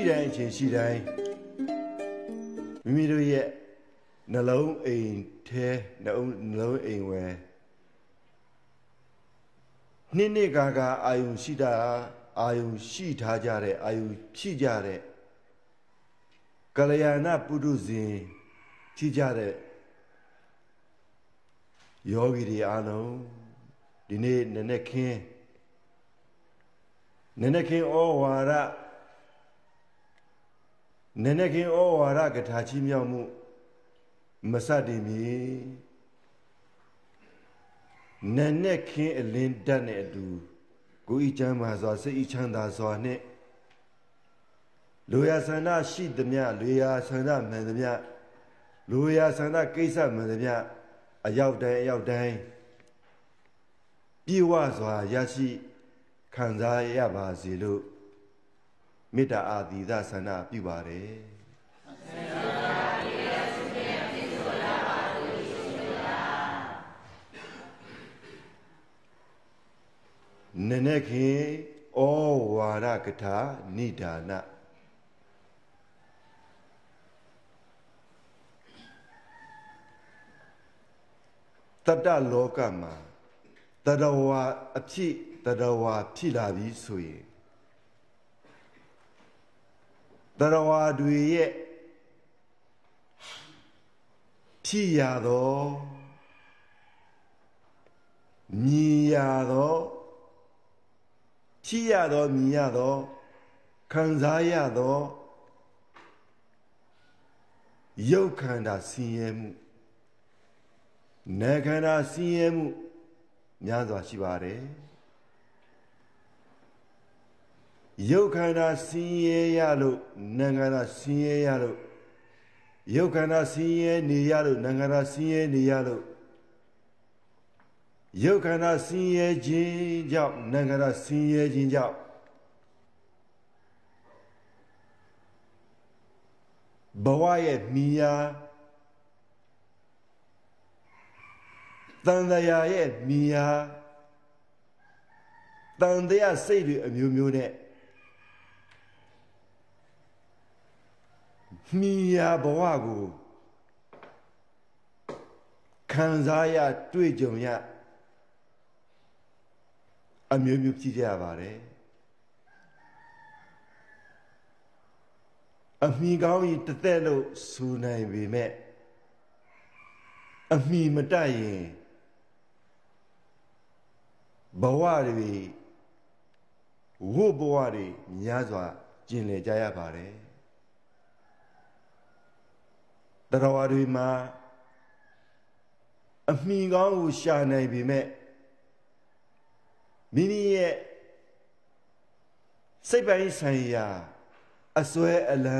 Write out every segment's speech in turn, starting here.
ရှိတိုင်းအချိန်ရှိတိုင်းမိမိတို့ရဲ့နှလုံးအိမ်ထဲနှလုံးနှလုံးအိမ်ဝယ်နှစ်နှစ်ကာကာအာယုံရှိတာအာယုံရှိထားကြတဲ့အာယုံဖြစ်ကြတဲ့ကလျာဏပုရုဇဉ်ဖြစ်ကြတဲ့ယောဂီတွေအားလုံးဒီနေ့နည်းနည်းခင်းနည်းနည်းခင်းဩဝါဒ နည်းနည်းခင်းဩဝါဒကထာချီးမြောက်မှုမစတည်မီနည်းနည်းခင်းအလင်းတတ်နဲ့အတူကိုဤချမ်းသာစွာစိတ်ဤချမ်းသာစွာနဲ့လူရဆန္ဒရှိသမျှလူရဆန္ဒမှန်သမျှလူရဆန္ဒကိစ္စမှန်သမျှအရောက်တိုင်းအရောက်တိုင်းပြေဝစွာရရှိခံစားရပါစေလို့ မေတ္တာအာသီသဆန္ဒပြုပါတယ်နနခေဩဝါရကထာနိဒါနတတလောကမှာတရဝါအဖြစ်တရဝါဖြစ်လာပြီဆိုရင် တရဝါတွေရဲ့ဖြစ်ရသောမြည်ရသောဖြစ်ရသောမြည်ရသောခံစားရသောရုပ်ခန္ဓာဆင်းရဲမှုနာခန္ဓာဆင်းရဲမှုများစွာရှိပါတယ် ရုပ်ခန္ဓာဆင်းရဲရလို့နာခန္ဓာဆင်းရဲရလို့ရုပ်ခန္ဓာဆင်းရဲနေရလို့နာခန္ဓာဆင်းရဲနေရလို့ရုပ်ခန္ဓာဆင်းရဲခြင်းကြောင့်နာခန္ဓာဆင်းရဲခြင်းကြောင့်ဘဝရဲ့မိယာတန်တရာရဲ့မိယာတန်တရားစိတ်တွေအမျိုးမျိုးနဲ့ မိယာဘဝကိုခံစားရတွေ့ကြုံရအမျိုးမျိုးကြည့်ကြရပါတယ်အမိကောင်းကြီးတသက်လို့ဆူနိုင်ပေမဲ့အမိမတတ်ရင်ဘဝတွေဝုဘဝတွေများစွာကျင်လည်ကြရပါတယ် တရားဝါတွေမှာအမိကောင်းကိုရှာနိုင်ပေမဲ့မိမိရဲ့စိတ်ပိုင်းဆိုင်ရာအစွဲအလံ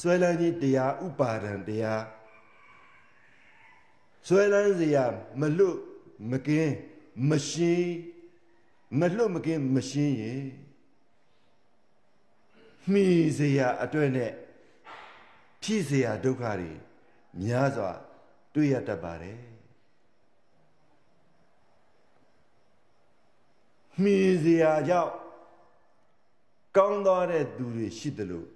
စွဲလန်းခြင်းတရားဥပါဒံတရားစွဲလန်းစရာမလွတ်မကင်းမရှင်းမလွတ်မကင်းမရှင်းရင်မိစရာအတွက်နဲ့ ဖြစ်စရာဒုက္ခတွေများစွာတွေ့ရတတ်ပါတယ်မှီစရာကြောင့်ကောင်းသွားတဲ့သူတွေရှိတယ်လို့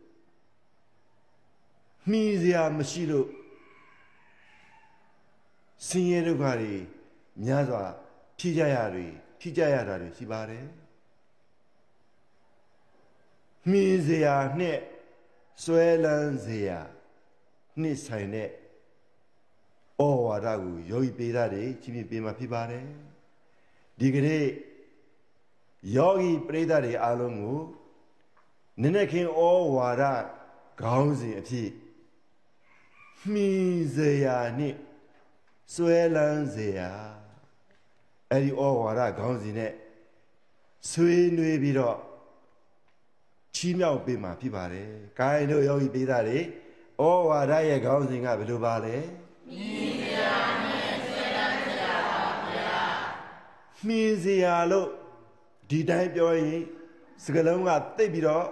မှီစရာမရှိလို့ဆင်းရဲဒုက္ခတွေများစွာဖြိကြရတွေဖြိကြရတာတွေရှိပါတယ်မှီစရာနဲ့ဆွဲလန်းစရာ နှစ်ဆိုင်တဲ့ဩဝါဒကိုယောဂီပေးတာတွေကြီးပြပေးမှာဖြစ်ပါတယ်ဒီကနေ့ယောဂီပရိသတ်တွေအားလုံးကိုနည်းနည်းခင်ဩဝါဒခေါင်းစဉ်အဖြစ်မှီစရာနဲ့ဆွဲလန်းစရာအဲ့ဒီဩဝါဒခေါင်းစဉ်နဲ့ဆွေးနွေးပြီးတော့ချီးမြှောက်ပေးမှာဖြစ်ပါတယ်။ကိုင်းတို့ယောဂီပေးတာတွေ ဩဝါဒရဲ့ခေါင်းစဉ်ကဘယ်လိုပါလဲ။မှီစရာနဲ့ဆွဲလန်းစရာပါဗျာ။မှီစရာလို့ဒီတိုင်းပြောရင်စကလုံးကတိတ်ပြီးတော့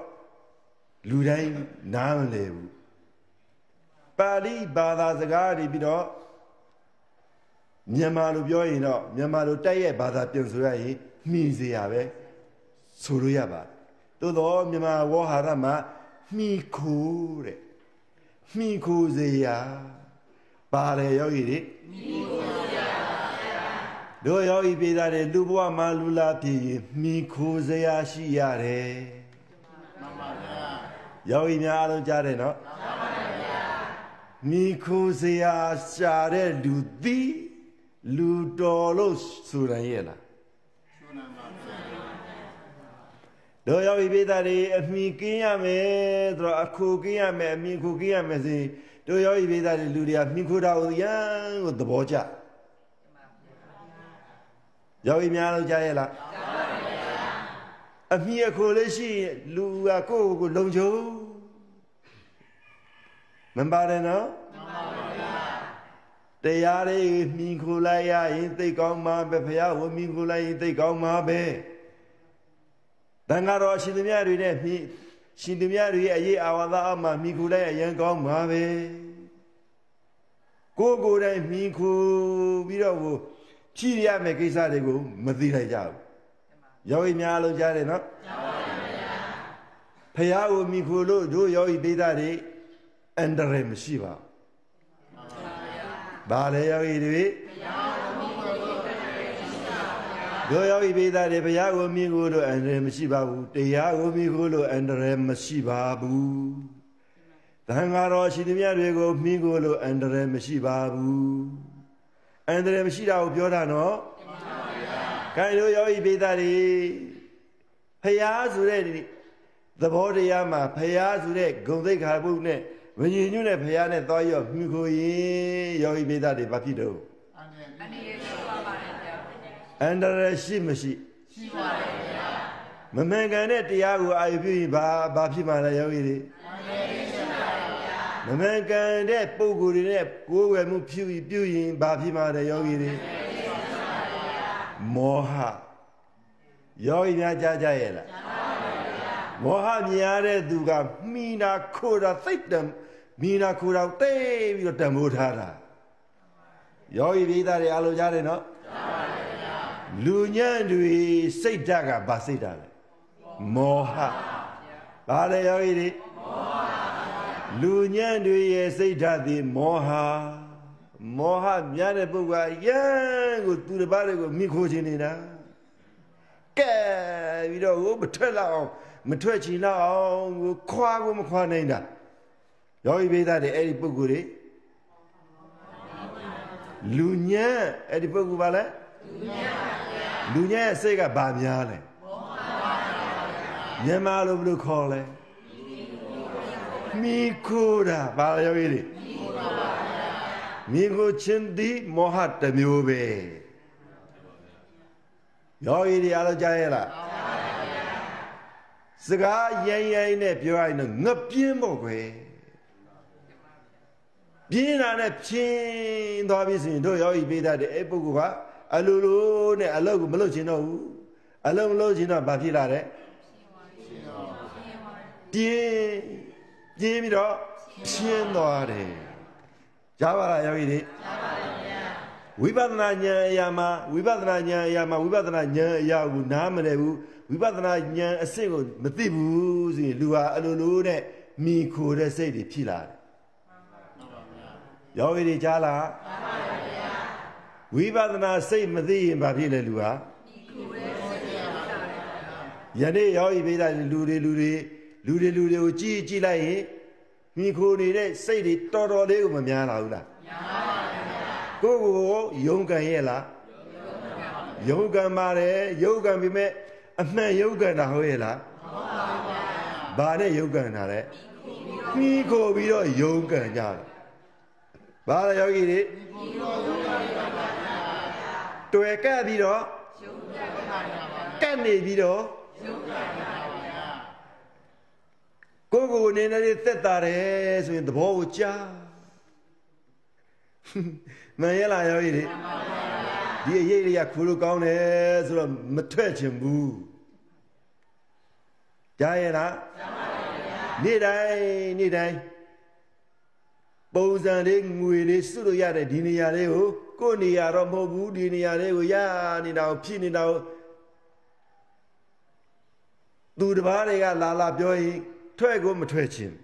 လူတိုင်းနားမလည်ဘူးပါဠိဘာသာစကားတွေပြီးတော့မြန်မာလိုပြောရင်တော့မြန်မာလိုတိုက်ရဲ့ဘာသာပြန်ဆိုရရင်မှီစရာပဲဆိုလို့ရပါတယ်သို့တော့မြန်မာဝေါ်ဟာရမှာမိခိုတဲ့ မိခိုစရာပါလေယောဂီတွေမိခိုစရာတို့ယောဂီပြည်သားတွေလူဘဝမှာလူလာပြည်ရင်မိခိုစရာရှိရတယ်မှန်ပါဗျာယောဂီများအားလုံးကြားတယ်နော်မှန်ပါဗျာမိခိုစရာရှာတဲ့လူသည်လူတော်လို့ဆိုရရဲ့လား တို့ယောဂီပိသတွေအမိကင်းရမယ်ဆိုတော့အခုကင်းရမယ်အမိခုကင်းရမယ်ဆိုရင်တို့ယောဂီပိသတွေလူတွေကမိခုတာကိုရန်ကိုသဘောကျယောဂီများလို့ကြားရဲ့လားအမိအခုလေးရှိလူကကိုယ့်ကိုယ်လုံခြုံမပါတယ်နော်တရားတွေမြင်ခိုလိုက်ရရင်သိကောင်းမှာပဲဖះဝမြင်ခိုလိုက်ရင်သိကောင်းမှာပဲ တန်ဃာတော်ရှင်သူမြတ်တွေနဲ့မြင်ရှင်သူမြတ်တွေရဲ့အရေးအာဝါဒအမှမြင်ခိုလိုက်ရရင်ကောင်းမှာပဲကိုယ်ကိုယ်တိုင်မြင်ခိုပြီးတော့ကိုဖြည့်ရမယ့်ကိစ္စတွေကိုမသိလိုက်ကြဘူးယောဂီများလုံးကြားတယ်နော်ဖះကိုမြင်ခိုလို့တို့ယောဂီပိသတွေအန္တရာယ်မရှိပါဘူးဘာလဲယောဂီတွေ တို့ယောဂီပိသားတွေဘုရားကိုမြင်ကိုလို့အန္တရာယ်မရှိပါဘူးတရားကိုမြင်ကိုလို့အန္တရာယ်မရှိပါဘူးသံဃာတော်ရှိသမျှတွေကိုမြင်ကိုလို့အန္တရာယ်မရှိပါဘူးအန္တရာယ်မရှိတာကိုပြောတာနော်ခိုင်တို့ယောဂီပိသားတွေဖျားဆိုတဲ့သဘောတရားမှာဖျားဆိုတဲ့ဂုံသိက္ခာပုဒ်နဲ့ဝိညာဉ်ညွတ်တဲ့ဖရာနဲ့သွားရောမြူခိုရင်ယောဂီမိသားတွေဘာဖြစ်တော့အန္တရာယ်ရှိပါပါတယ်ဗျာ အန္တရာယ်ရှိမရှိရှိပါတယ်ဗျာမမှန်ကန်တဲ့တရားကိုအာရုံပြုရင်ဘာဘာဖြစ်မှာလဲယောဂီတွေအန္တရာယ်ရှိပါတယ်ဗျာမမှန်ကန်တဲ့ပုံကိုယ်တွေနဲ့ကိုယ်ဝယ်မှုဖြူပြုရင်ဘာဖြစ်မှာလဲယောဂီတွေမောဟယောဂီများကြားကြရဲ့လားကြားပါပါမောဟမြင်ရတဲ့သူကမိနာခိုတာသိတ်တံမိနာခူတော်တိတ်ပြီးတော့တံမိုးထားတာယောဂီပိသားတွေအလိုကြတယ်နော်ကြားပါဗျာ လူညံ့တွေစိတ်ဓာတ်ကဘာစိတ်ဓာတ်လဲမောဟဘာလဲယောဂီတွေမောဟလူညံ့တွေရဲ့စိတ်ဓာတ်ဒီမောဟမောဟများတဲ့ပုဂ္ဂိုလ်ကရန်ကိုသူတစ်ပါးတွေကိုမိခိုးခြင်းနေတာကဲပြီးတော့ဟိုမထွက်လောက်အောင်မထွက်ချင်လောက်အောင်ကိုခွာကိုမခွာနိုင်တာယောဂီပိသတွေအဲ့ဒီပုဂ္ဂိုလ်တွေလူညံ့အဲ့ဒီပုဂ္ဂိုလ်ပါလဲလူညံ့ပါဗျာ လူညံ့ရဲ့စိတ်ကဘာများလဲမောဟပါဗျာမြန်မာလိုဘယ်လိုခေါ်လဲမိခိုးတာဘာယောဂီတွေမိခိုးပါဗျာမိခိုးခြင်းသည်မောဟတစ်မျိုးပဲယောဂီတွေအားလုံးကြားရဲ့လားစကားရိုင်းရိုင်းနဲ့ပြောရရင်တော့ငပြင်းပေါ့ကွယ်ပြင်းတာနဲ့ဖြင်းသွားပြီဆိုရင်တို့ယောဂီပေးတတ်တယ်အဲ့ပုဂ္ဂိုလ်က အလိုလိုနဲ့အလုပ်ကိုမလုပ်ချင်တော့ဘူးအလုပ်မလုပ်ချင်တော့ဘာဖြစ်လာတဲ့ပြင်းပြင်းပြီးတော့ဖြင်းသွားတယ်ကြားပါလားယောဂီတွေကြားပါပါဗျာဝိပဿနာဉာဏ်အရာမှာဝိပဿနာဉာဏ်အရာမှာဝိပဿနာဉာဏ်အရာကိုနားမလည်ဘူးဝိပဿနာဉာဏ်အစစ်ကိုမသိဘူးဆိုရင်လူဟာအလိုလိုနဲ့မိခိုတဲ့စိတ်တွေဖြစ်လာတယ်ယောဂီတွေကြားလားမှန်ပါဗျာ ဝိပဿနာစိတ်မသိရင်ဘာဖြစ်လဲလူဟာယနေ့ယောဂီပိဒါလူတွေလူတွေလူတွေလူတွေကိုကြည့်ကြည့်လိုက်ရင်မိခိုနေတဲ့စိတ်တွေတော်တော်လေးကိုမများလာဘူးလားများပါဗျာကိုယ့်ကိုယ်ယုံကန်ရဲ့လားယုံကန်ပါတယ်ယုံကန်ပြီမဲ့အမှန်ယုံကန်တာဟုတ်ရဲ့လားမှန်ပါဗျာဘာနဲ့ယုံကန်တာလဲမိခိုပြီးတော့ယုံကန်ကြတယ် ဘာလဲယောဂီတွေတွေ့ကပ်ပြီးတော့ကပ်နေပြီးတော့ကိုကိုနေနေသက်တာတယ်ဆိုရင်သဘောကိုကြားမှန်ရလားယောဂီတွေဒီအရေးတွေကခူလို့ကောင်းတယ်ဆိုတော့မထွက်ချင်ဘူးကြားရလားကြားပါဗျာနေ့တိုင်းနေ့တိုင်း ပုံစံလေးငွေလေးစုလို့ရတဲ့ဒီနေရာလေးကိုကိုယ်နေရာတော့မဟုတ်ဘူးဒီနေရာလေးကိုရနေတာကိုဖြစ်နေတာကိုသူတစ်ပါးတွေကလာလာပြောရင်ထွက်ကိုမထွက်ခြင်း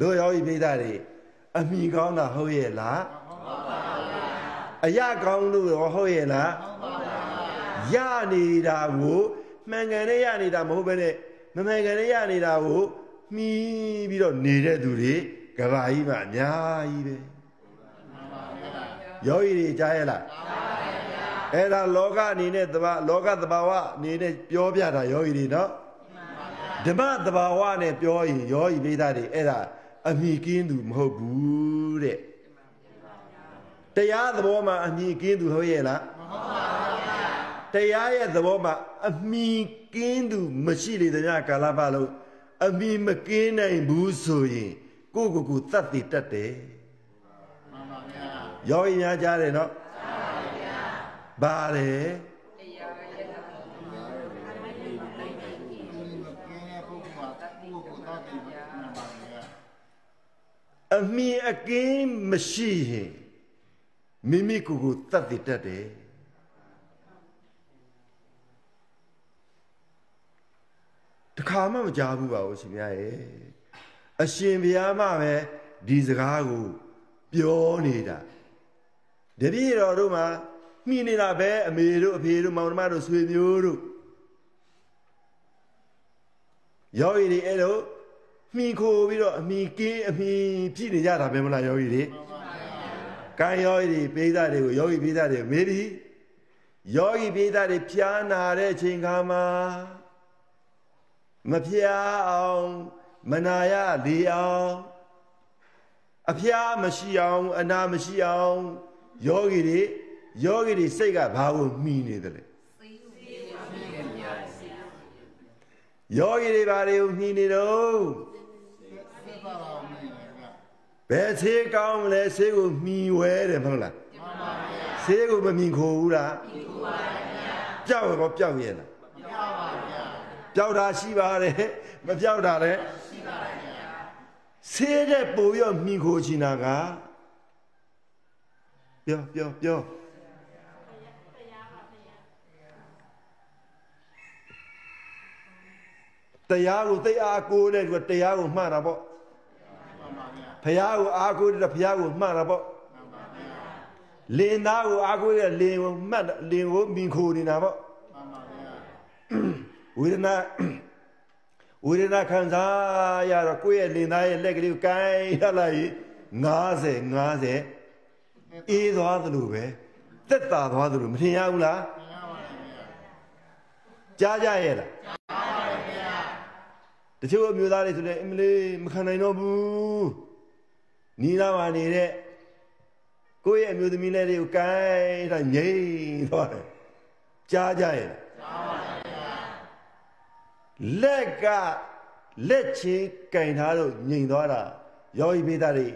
တို့ယောဂီပိဒါတွေအမိကောင်းတာဟုတ်ရဲ့လားအရကောင်းလို့ရောဟုတ်ရဲ့လားရနေတာကိုမှန်ကန်နဲ့ရနေတာမဟုတ်ဘဲနဲ့မမှန်ကန်နဲ့ရနေတာကိုမှီးပြီးတော့နေတဲ့သူတွေ ကဘာကြီးမှအများကြီးပဲယောဂီတွေကြားရလားအဲ့ဒါလောကအနေနဲ့တဘာလောကတဘာဝအနေနဲ့ပြောပြတာယောဂီတွေနော်ဓမ္မတဘာဝနဲ့ပြောရင်ယောဂီပိသတွေအဲ့ဒါအမိကင်းသူမဟုတ်ဘူးတဲ့တရားသဘောမှာအမိကင်းသူဟုတ်ရဲ့လားမဟုတ်ပါဘူးဗျာတရားရဲ့သဘောမှာအမိကင်းသူမရှိလေတဲ့ကာလပတ်လုံးအမိမကင်းနိုင်ဘူးဆိုရင် ကိုယ့်ကိုယ်ကိုတတ်တည်တတ်တယ်မှန်ပါဗျာယောဂီများကြားတယ်နော်ဘာလဲအမီအကင်းမရှိရင်မိမိကိုယ်ကိုတတ်တည်တတ်တယ်တခါမှမကြားဘူးပါဘူးရှင်များရဲ့ အရှင်ဘုရားမှပဲဒီစကားကိုပြောနေတာတပည့်တော်တို့မှာမိနေတာပဲအမေတို့အဖေတို့မောင်နှမတို့ဆွေမျိုးတို့ယောဂီတွေအဲ့လိုမိခိုပြီးတော့အမိကင်းအမိပြည့်နေကြတာပဲမလားယောဂီတွေကံယောဂီတွေပိသတွေကိုယောဂီပိသတွေမေးပြီယောဂီပိသတွေဖြားနာတဲ့အချိန်ခါမှာမဖြားအောင် မနာရလေအောင်အဖျားမရှိအောင်အနာမရှိအောင်ယောဂီတွေယောဂီတွေစိတ်ကဘာကိုမှီနေတယ်လဲယောဂီတွေဘာတွေကိုမှီနေတော့ဘယ်ဆေးကောင်းမလဲဆေးကိုမှီဝဲတယ်မဟုတ်လားမှန်ပါဗျာဆေးကိုမမှီခိုဘူးလားမှီခိုပါဗျာကြောက်ရောကြောက်ရဲ့လားမကြောက်ပါဗျာကြောက်တာရှိပါတယ်မကြောက်တာလည်းရှိပါဗျာ ဆေးတဲ့ပို့ပြီးတော့မှီခိုချင်တာကပြောပြောပြောတရားကိုသိအားကိုးတဲ့သူကတရားကိုမှတ်တာပေါ့ဖះကိုအားကိုးတဲ့ဖះကိုမှတ်တာပေါ့လင်သားကိုအားကိုးတဲ့လင်ကိုမှတ်လင်ကိုမိခိုနေတာပေါ့ဝေဒနာ ဝေဒနာခံစားရတော့ကိုယ့်ရဲ့လင်သားရဲ့လက်ကလေးကိုကိုင်းရလိုက်90 90အေးသွားသလိုပဲတက်တာသွားသလိုမထင်ရဘူးလားကြားကြရဲ့လားကြားပါဗျာတချို့အမျိုးသားတွေဆိုလည်းအမလေးမခံနိုင်တော့ဘူးနီးလာပါနေတဲ့ကိုယ့်ရဲ့အမျိုးသမီးလေးတွေကိုကိုင်းတာငြိမ်သွားတယ်ကြားကြရဲ့ကြားပါဗျာ လက်ကလက်ချင်းကင်ထားလို့ငြိမ်သွားတာယောဂီပိသားတွေ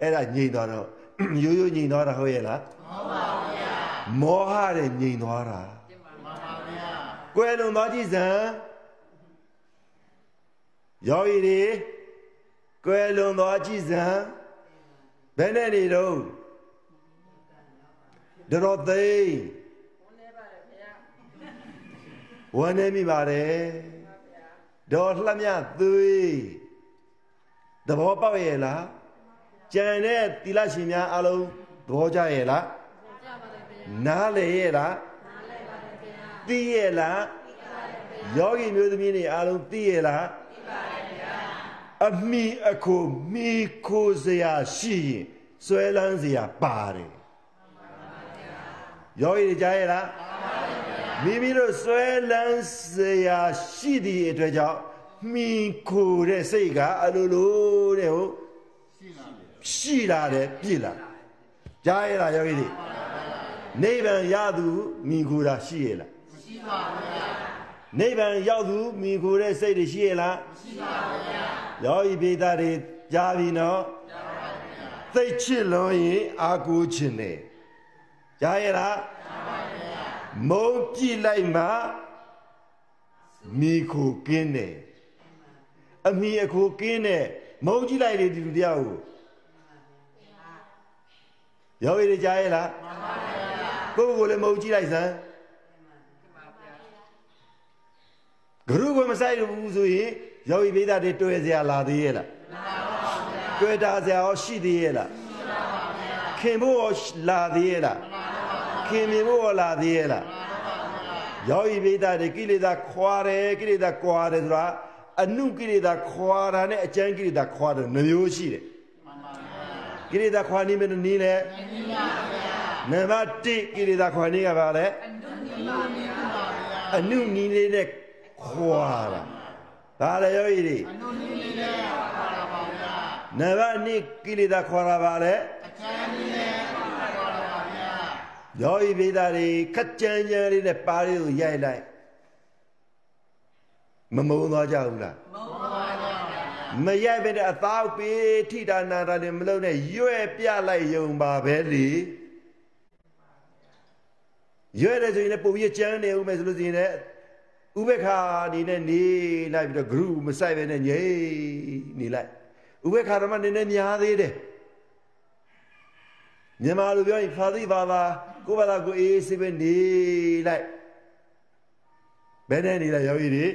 အဲ့ဒါငြိမ်သွားတော့ရိုးရိုးငြိမ်သွားတာဟုတ်ရဲ့လားမှန်ပါဗျာမောဟတဲ့ငြိမ်သွားတာမှန်ပါဗျာကွယ်လွန်သွားကြည့်စမ်းယောဂီတွေကွယ်လွန်သွားကြည့်စမ်းဘယ်နဲ့နေတော့ဒရောသိဝန်းနေမိပါတယ် ဒေါ်လှမြသွေးသဘောပေါက်ရဲ့လားကြံတဲ့တိလရှင်များအလုံးသဘောကျရဲ့လားနားလေရဲ့လားသိရဲ့လားယောဂီမျိုးသမီးတွေအလုံးသိရဲ့လားအမိအခုမိခိုးစရာရှိရင်ဆွဲလန်းစရာပါတယ်ယောဂီတွေကြားရဲ့လားမိ မိတို့ဆွဲလန်းစရာရှိသည့်အတွက်ကြောင့်မိခိုးတဲ့စိတ်ကအလိုလိုတဲ့ဟုတ်ရှိလာတယ်ပြည့်လာကြားရလားယောဂီတွေနိဗ္ဗာန်ရသူမိခိုးတာရှိရလားမရှိပါဘူးဗျာနိဗ္ဗာန်ရောက်သူမိခိုးတဲ့စိတ်တွေရှိရလားမရှိပါဘူးဗျာယောဂီပိသားတွေကြားပြီနော်ကြားပါဗျာသိချစ်လွန်ရင်အာကိုခြင်းနဲ့ကြားရလားကြားပါဗျာ မုံကြည့်လိုက်မှမိခိုးကင်းတယ်အမိအခိုးကင်းတယ်မုံကြည့်လိုက်လေဒီလူတရားကိုယောဂီတွေကြားရဲ့လားမှန်ပါဗျာကိုယ့်ကိုယ်လည်းမဟုတ်ကြည့်လိုက်စမ်းဂရုကမဆိုင်ဘူးဆိုရင်ယောဂီပိသတွေတွေ့စရာလာသေးရဲ့လားတွေ့တာစရာရောရှိသေးရဲ့လားခင်ဖို့ရောလာသေးရဲ့လား ခင်မြင်ဖို့ရောလာသေးရဲ့လားယောဂီပိသတွေကိလေသာခွာတယ်ကိလေသာကွာတယ်ဆိုတာအနုကိလေသာခွာတာနဲ့အကျဉ်းကိလေသာခွာတယ်နှမျိုးရှိတယ်ကိလေသာခွာနေမယ်နီးလဲနံပါတ်1ကိလေသာခွာနေကပါလဲအနုနီးလေးနဲ့ခွာတာဒါလည်းယောဂီတွေနံပါတ်2ကိလေသာခွာတာပါလဲ ယောဂီပိသားတွေခက်ကြမ်းကြမ်းလေးနဲ့ပါးလေးကိုရိုက်လိုက်မမုန်းသွားကြဘူးလားမရိုက်ပဲတဲ့အသားပေးထိတာနာတာတွေမလုံးနဲ့ရွဲ့ပြလိုက်ယုံပါပဲလေရွဲ့တယ်ဆိုရင်လည်းပုံပြကျန်းနေဦးမယ်ဆိုလို့ရှိရင်လည်းဥပ္ပခာအနေနဲ့နေလိုက်ပြီးတော့ group မဆိုင်ပဲနဲ့ငြိနေလိုက်ဥပ္ပခာဓမ္မနည်းနည်းများသေးတယ်မြန်မာလိုပြောရင်ဖာသိပါပါ ကိုယ့်ဘာသာကိုအေးအေးဆေးပဲနေလိုက်ဘယ်နဲ့နေလဲယောဂီတွေ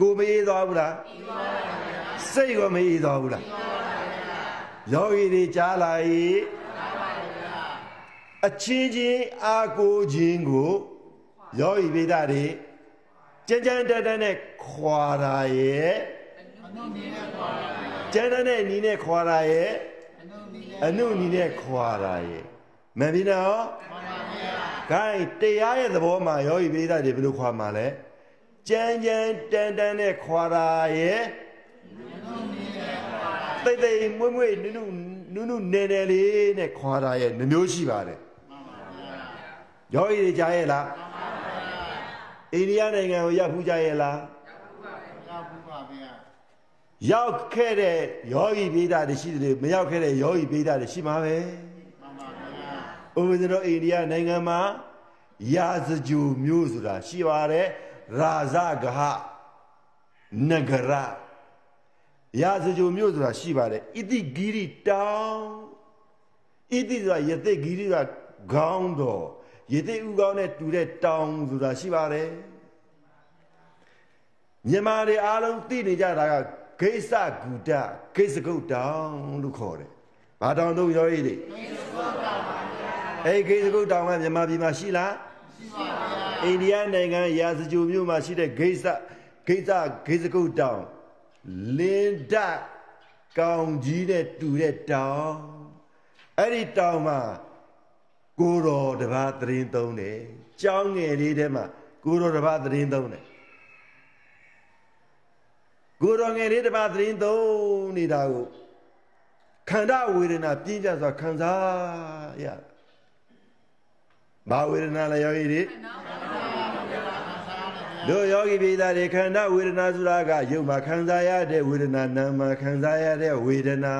ကိုမအေးသွားဘူးလားအေးသွားပါဗျာစိတ်ကမအေးသွားဘူးလားအေးသွားပါဗျာယောဂီတွေကြားလာ၏အချင်းချင်းအာကိုခြင်းကိုယောဂီပိဒတွေကြမ်းကြမ်းတက်တက်နဲ့ခွာတာရဲ့ကျမ်းတဲ့နီးနဲ့ခွာတာရဲ့အနုနီးနဲ့ခွာတာရဲ့ မှန်ပြီနော်မှန်ပါဗျာ gain တရားရဲ့သဘောမှာယောဂီပိဒတွေဘယ်လိုခွာမှာလဲကြမ်းကြမ်းတန်တန်နဲ့ခွာတာရဲ့တိတ်တိတ်မွေ့မွေ့နုနုနုနုနယ်နယ်လေးနဲ့ခွာတာရဲ့နှမျိုးရှိပါတယ်ယောဂီတွေကြားရဲ့လားအိန္ဒိယနိုင်ငံကိုရောက်ဖူးကြရဲ့လားရောက်ဘူးပါဗျာရောက်ခဲ့တဲ့ယောဂီပိဒတွေရှိတယ်မရောက်ခဲ့တဲ့ယောဂီပိဒတွေရှိမှာပဲမှန်ပါ ဗျာဥပဒေတော်အိန္ဒိယနိုင်ငံမှာရာဇဂျူမျိုးဆိုတာရှိပါတယ်ရာဇဂဟနဂရရာဇဂျူမျိုးဆိုတာရှိပါတယ်ဣတိဂိရိတောင်ဣတိဆိုတာယသိဂိရိကခေါင်းတော်ယသိဥကောင်းနဲ့တူတဲ့တောင်ဆိုတာရှိပါတယ်မြန်မာတွေအားလုံးသိနေကြတာကဂိစ္စဂုဒဂိစ္စကုတ်တောင်လို့ခေါ်တယ်ဘာတောင်တို့ရောရည်တွေ အဲ့ဒီဂိစ္စကုတ်တောင်ကမြန်မာပြည်မှာရှိလားရှိပါဗျာအိန္ဒိယနိုင်ငံရာဇဂျိုမြို့မှာရှိတဲ့ဂိစ္စဂိစ္စဂိစ္စကုတ်တောင်လင်းဒကောင်ကြီးနဲ့တူတဲ့တောင်အဲ့ဒီတောင်မှာကိုတော်တပါးသရင်သုံးတယ်ကြောင်းငယ်လေးထဲမှာကိုတော်တပါးသရင်သုံးတယ်ကိုတော်ငယ်လေးတပါးသရင်သုံးနေတာကိုခန္ဓာဝေဒနာပြင်းကြစွာခံစားရ ဘာဝေဒနာလဲယောဂီတွေတို့ယောဂီပိသားတွေခန္ဓာဝေဒနာဆိုတာကယုတ်မှာခံစားရတဲ့ဝေဒနာနာမ်မှာခံစားရတဲ့ဝေဒနာ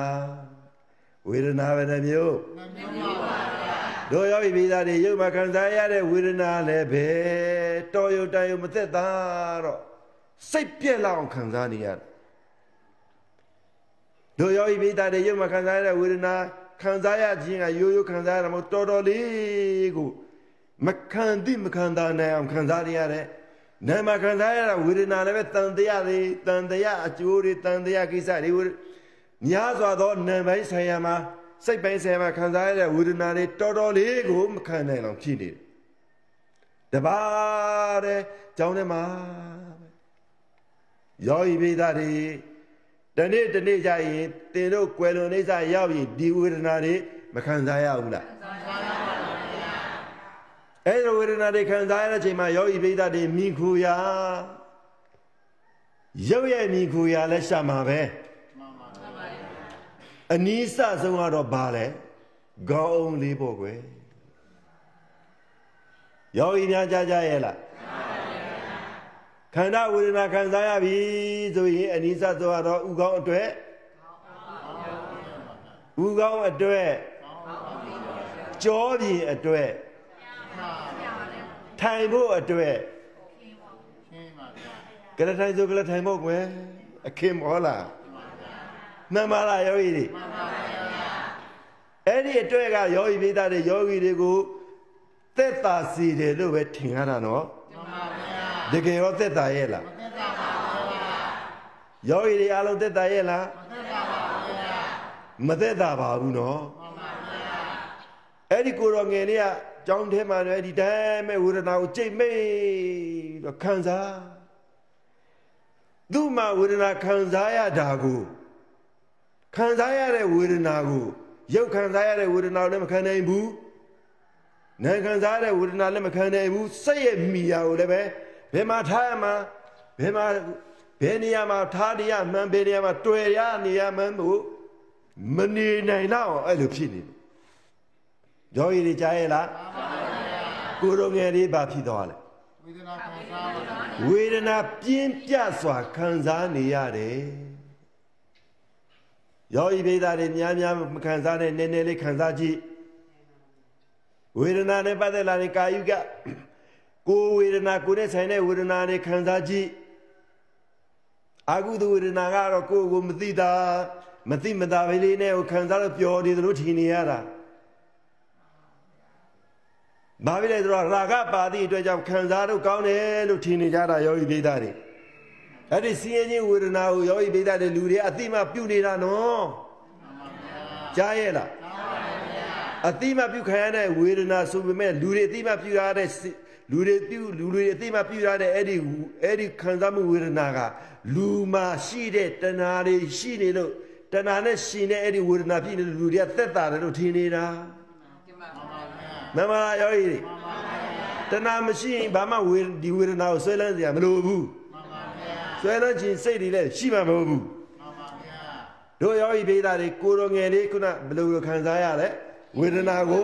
ဝေဒနာပဲနှမျိုးတို့ယောဂီပိသားတွေယုတ်မှာခံစားရတဲ့ဝေဒနာလည်းပဲတော်ယုတ်တန်ယုတ်မသက်သာတော့စိတ်ပြက်လောက်အောင်ခံစားနေရတယ်တို့ယောဂီပိသားတွေယုတ်မှာခံစားရတဲ့ဝေဒနာခံစားရခြင်းကရိုးရိုးခံစားရတာမဟုတ်တော်တော်လေးကို မခံသည့်မခံသာနိုင်အောင်ခံစားနေရတယ်နာမခံစားရတာဝေဒနာလည်းပဲတန်တရားတွေတန်တရားအကျိုးတွေတန်တရားကိစ္စတွေများစွာသောနာမ်ပိုင်းဆိုင်ရာမှာစိတ်ပိုင်းဆိုင်ရာမှာခံစားရတဲ့ဝေဒနာတွေတော်တော်လေးကိုမခံနိုင်အောင်ဖြစ်နေတယ်တပါးတဲ့ကြောင်းထဲမှာယောဂီပိသားတွေတနေ့တနေ့ကြရင်တင်တို့ကွယ်လွန်နေစားရောက်ရင်ဒီဝေဒနာတွေမခံစားရဘူးလားခံစားရပါဘူးဗျာ အဲ့ဒီဝေဒနာတွေခံစားရတဲ့အချိန်မှာယောဂီပိသတွေမိခူရာရုပ်ရဲ့မိခူရာလည်းရှာမှာပဲအနီးစဆုံးကတော့ဘာလဲခေါင်းအောင်လေးပေါ့ကွယ်ယောဂီများကြားကြရဲ့လားခန္ဓာဝေဒနာခံစားရပြီဆိုရင်အနိစ္စသောတော့ဥကောင်းအတွက်ဥကောင်းအတွက်ကြောပြင်အတွက် ထိုင်ဖို့အတွက်ရှင်းပါဗျာကလထိုင်ဆိုကလထိုင်ဖို့ကွယ်အခင်မောလားမှန်ပါလားယောဂီတွေအဲ့ဒီအတွက်ကယောဂီပိသားတွေယောဂီတွေကိုသက်သာစီတယ်လို့ပဲထင်ရတာနော်မှန်ပါဗျာတကယ်ရောသက်သာရဲ့လားသက်သာပါဗျာယောဂီတွေအားလုံးသက်သာရဲ့လားမသက်ပါပါဗျာမသက်သာပါဘူးနော်မှန်ပါဗျာအဲ့ဒီကိုတော်ငယ်လေးက ကြောင်းထဲမှာလည်းဒီတိုင်းမဲ့ဝေဒနာကိုကြိတ်မိတ်တော့ခံစားသူ့မှာဝေဒနာခံစားရတာကိုခံစားရတဲ့ဝေဒနာကိုရုပ်ခံစားရတဲ့ဝေဒနာကိုလည်းမခံနိုင်ဘူးနာမ်ခံစားရတဲ့ဝေဒနာလည်းမခံနိုင်ဘူးစိတ်ရဲ့မိယာကိုလည်းပဲဘယ်မှာထားရမှာဘယ်မှာဘယ်နေရာမှာထားရမှန်းဘယ်နေရာမှာတွေ့ရနေရမှန်းလို့မနေနိုင်တော့အဲ့လိုဖြစ်နေတယ် ယောဂီတွေကြားရဲ့လားကိုရုံငယ်လေးဘာဖြစ်သွားလဲဝေဒနာခံစားပါဗျာဝေဒနာပြင်းပြစွာခံစားနေရတယ်ယောဂီပိသားတွေများများမခံစားနဲ့နည်းနည်းလေးခံစားကြည့်ဝေဒနာနဲ့ပတ်သက်လာတဲ့ကာယုကကိုယ်ဝေဒနာကိုယ်နဲ့ဆိုင်တဲ့ဝေဒနာတွေခံစားကြည့်အာဟုတဝေဒနာကတော့ကိုယ်ကိုမသိတာမသိမသာပဲလေးနဲ့ကိုခံစားလို့ပျော်နေသလိုထင်နေရတာ။ ဘာဖြစ်လဲဆိုတော့ရာဂပါတိအတွက်ကြောင့်ခံစားတော့ကောင်းတယ်လို့ထင်နေကြတာယောဂီပိသားတွေ။အဲ့ဒီစီးရင်ချင်းဝေဒနာကိုယောဂီပိသားတွေလူတွေအတိမပြုတ်နေတာနော်။ကြားရဲ့လား။အတိမပြုတ်ခံရတဲ့ဝေဒနာဆိုပေမဲ့လူတွေအတိမပြုတ်ရတဲ့လူတွေပြုတ်လူတွေအတိမပြုတ်ရတဲ့အဲ့ဒီအဲ့ဒီခံစားမှုဝေဒနာကလူမှာရှိတဲ့တဏှာတွေရှိနေလို့တဏှာနဲ့ရှင်တဲ့အဲ့ဒီဝေဒနာဖြစ်နေလို့လူတွေကသက်သာတယ်လို့ထင်နေတာ။ မှန်ပါလားယောဂီတွေ။တဏှာမရှိရင်ဘာမှဝေဒီဝေဒနာကိုဆွဲလန်းစရာမလိုဘူးဆွဲလန်းခြင်းစိတ်တွေလည်းရှိမှာမဟုတ်ဘူးမှန်ပါဗျာတို့ယောဂီဘေးသားတွေကိုယ်တော်ငယ်လေးခုနဘယ်လိုလိုခံစားရလဲဝေဒနာကို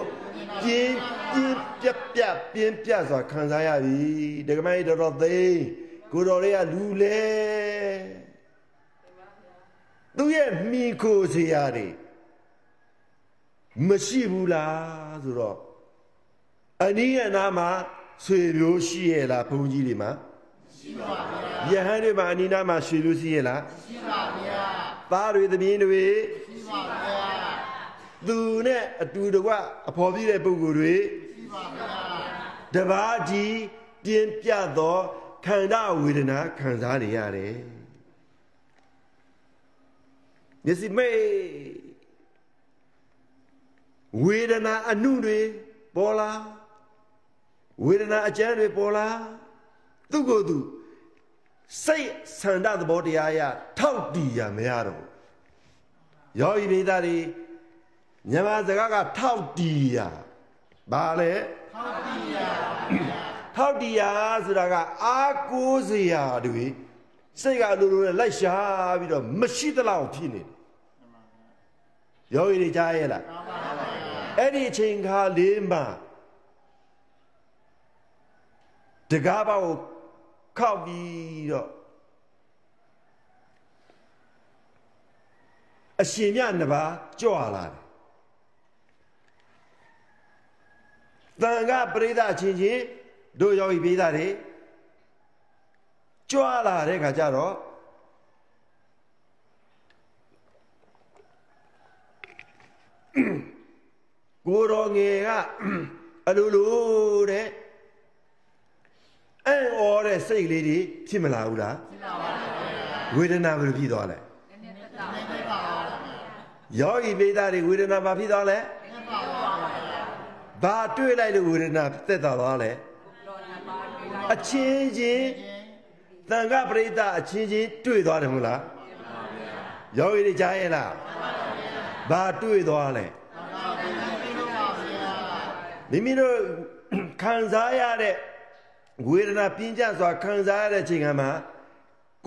ပြင်းပြင်းပြက်ပြက်ပြင်းပြက်စွာခံစားရပြီဒကမကြီးတော်တော်သိန်းကိုယ်တော်လေးကလူလေသူရဲ့မိခိုစရာတွေမရှိဘူးလားဆိုတော့ အနည်းအနားမှာဆွေမျိုးရှိရဲ့လားဘုန်းကြီးတွေမှာရှိပါဗျာယဟန်တွေမှာအနီးနားမှာဆွေမျိုးရှိရဲ့လားရှိပါဗျာသားတွေသမီးတွေရှိပါဗျာသူနဲ့အတူတကွအဖော်ပြတဲ့ပုဂ္ဂိုလ်တွေရှိပါဗျာတပါးကြီးပြင်းပြသောခန္ဓာဝေဒနာခံစားနေရတယ်မျက်စိမိတ်ဝေဒနာအနုတွေပေါ်လာ ဝေဒနာအကျမ်းတွေပေါ်လာသူ့ကိုယ်သူစိတ်ဆန္ဒသဘောတရားရထောက်တည်ရမရတော့ဘူးယောဂီမိသားတွေမြန်မာစကားကထောက်တည်ရဘာလဲဟောတိယထောက်တရားဆိုတာကအာကိုးစရာတွေစိတ်ကလိုလိုနဲ့လိုက်ရှာပြီးတော့မရှိသလောက်ဖြစ်နေတယ်ယောဂီတွေကြားရဲ့လားအဲ့ဒီအချိန်ခါလေးမှာ တကားပေါက်ကိုခောက်ပြီးတော့အရှင်မြတ်နှစ်ပါးကြွလာတယ်တန်ခါပရိသတ်အချင်းချင်းတို့ယောဂီပိသားတွေကြွလာတဲ့ခါကျတော့ကိုတော်ငယ်ကအလိုလိုတဲ့ အံ့ဩတဲ့စိတ်လေးတွေဖြစ်မလာဘူးလားဝေဒနာဘယ်လိုဖြစ်သွားလဲယောဂီပိသားတွေဝေဒနာဘာဖြစ်သွားလဲဘာတွေ့လိုက်လို့ဝေဒနာသက်သာသွားလဲအချင်းချင်းတန်ခပရိသတ်အချင်းချင်းတွေ့သွားတယ်မဟုတ်လားယောဂီတွေကြားရဲ့လားဘာတွေ့သွားလဲမိမိတို့ခံစားရတဲ့ ဝေဒနာပြင်းကြစွာခံစားရတဲ့ချိန်ခါမှာ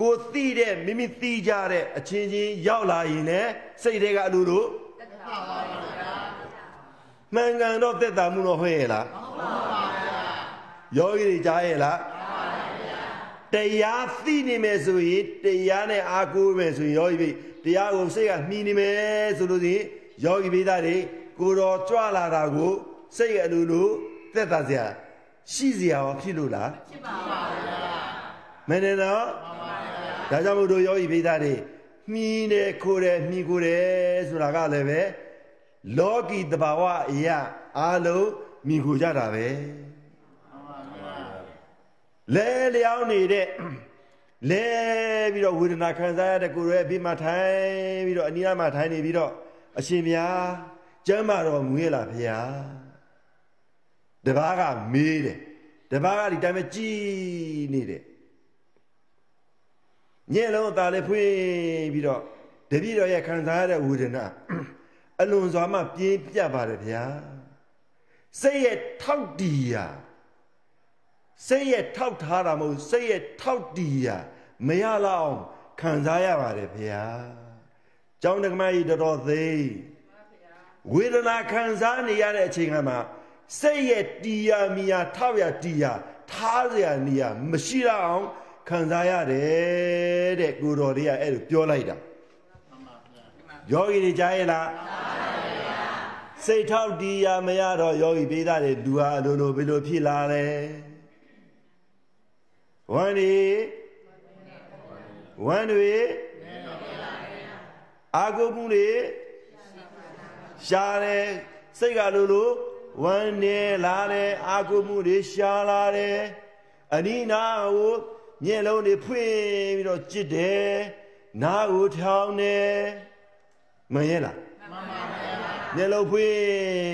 ကိုသိတဲ့မိမိသိကြတဲ့အချင်းချင်းရောက်လာရင်လည်းစိတ်တွေကအလိုလိုမှန်ကန်တော့သက်သာမှုတော့ဟုတ်ရဲ့လားယောဂီတွေကြားရဲ့လားတရားသိနေမယ်ဆိုရင်တရားနဲ့အာကိုးမယ်ဆိုရင်ယောဂီပြီတရားကိုစိတ်ကမှီနေမယ်ဆိုလို့ရှိရင်ယောဂီပိသားတွေကိုတော်ကြွလာတာကိုစိတ်အလိုလိုသက်သာစရာ ရှိစရာရောဖြစ်လို့လားဖြစ်ပါပါဗျာမင်းနဲ့တော့ဒါကြောင့်မို့တို့ယောဂီပိသားတွေမှီနေခိုးတယ်မှီခိုးတယ်ဆိုတာကလည်းပဲလောကီတဘာဝအရာအလုံးမှီခိုကြတာပဲလဲလျောင်းနေတဲ့လဲပြီးတော့ဝေဒနာခံစားရတဲ့ကိုယ်ရဲ့အပြီးမှာထိုင်ပြီးတော့အနိယာမှာထိုင်နေပြီးတော့အရှင်ဘုရားကျမ်းမာတော်မူရဲ့လားဘုရား တပားကမေးတယ်တပားကဒီတိုင်းပဲကြည်နေတယ်ညက်လုံးအသာလေးဖွင့်ပြီးတော့တပည့်တော်ရဲ့ခံစားရတဲ့ဝေဒနာအလွန်စွာမှပြင်းပြပါတယ်ဗျာစိတ်ရဲ့ထောက်တီးရာစိတ်ရဲ့ထောက်ထားတာမဟုတ်စိတ်ရဲ့ထောက်တီးရာမရလောက်ခံစားရပါတယ်ဗျာကျောင်းတက္ကမကြီးတော်တော်သေးဝေဒနာခံစားနေရတဲ့အချိန်ကမှ စိတ်ရဲ့တီးရာမီယာထောက်ရတီးရာထားစရာနေရာမရှိတော့အောင်ခံစားရတယ်တဲ့ကိုတော်တွေကအဲ့လိုပြောလိုက်တာယောဂီတွေကြားရဲ့လားစိတ်ထောက်တီးရာမရတော့ယောဂီပေးတာတွေလူဟာအလိုလိုဘယ်လိုဖြစ်လာလဲဝမ်းဒီဝမ်းတွေအာဂုမှုတွေရှားတယ်စိတ်ကလိုလို ဝမ်းနေလာတယ်အာဂုမှုတွေရှားလာတယ်အနိနာကိုညက်လုံးတွေဖွင့်ပြီးတော့ကြစ်တယ်နားကိုထောင်းတယ်မရဲလားမှန်ပါဗျာညက်လုံးဖွင့်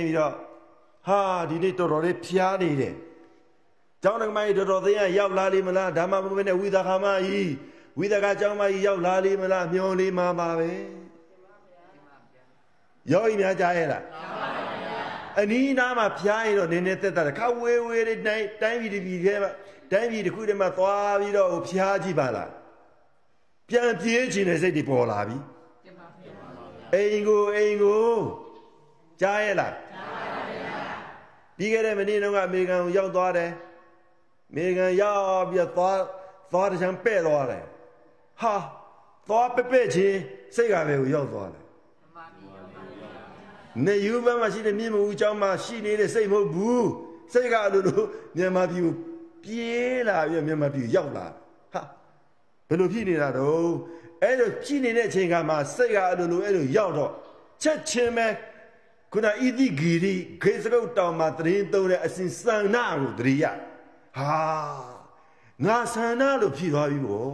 ပြီးတော့ဟာဒီနေ့တော်တော်လေးဖျားနေတယ်ကျောင်းတော်မကြီးတော်တော်သေးရရောက်လာလိမ့်မလားဓမ္မဘုရားနဲ့ဝိသခာမကြီးဝိသကကျောင်းမကြီးရောက်လာလိမ့်မလားမျောလေးမှာပါပဲယောဂီများကြားရဲ့လား အနီးနားမှာဖျားရင်တော့နည်းနည်းသက်သက်ခါဝေးဝေးလေးတိုင်းတိုင်းပြည်တစ်ပြည်ထဲမှာတိုင်းပြည်တစ်ခုတည်းမှာသွားပြီးတော့ဖျားကြည့်ပါလားပြန်ပြေးခြင်းတဲ့စိတ်တွေပေါ်လာပြီအိမ်ကိုအိမ်ကိုကြားရဲ့လားကြားပါဗျာပြီးခဲ့တဲ့မနေ့တုန်းကအမေရိကန်ကိုရောက်သွားတယ်အမေရိကန်ရောက်ပြီးတော့သွားသွားတချမ်းပဲ့သွားတယ်ဟာသွားပဲ့ပဲ့ချင်းစိတ်ကပဲကိုရောက်သွားတယ် နေယူဘမှာရှိတဲ့မြင့်မူအကြောင်းမှာရှိနေတဲ့စိတ်မဟုတ်ဘူးစိတ်ကလိုလိုမြန်မာပြည်ကိုပြေးလာပြီးမြန်မာပြည်ရောက်လာဟာဘယ်လိုဖြစ်နေတာတော့အဲ့လိုဖြစ်နေတဲ့အချိန်ကမှစိတ်ကလိုလိုအဲ့လိုရောက်တော့ချက်ချင်းပဲခုနဣတိဂီရီဂေစကုတ်တောင်မှာတရင်သုံးတဲ့အစဉ်စံနာကိုတရိယဟာငါဆန္ဒလို့ဖြစ်သွားပြီဗော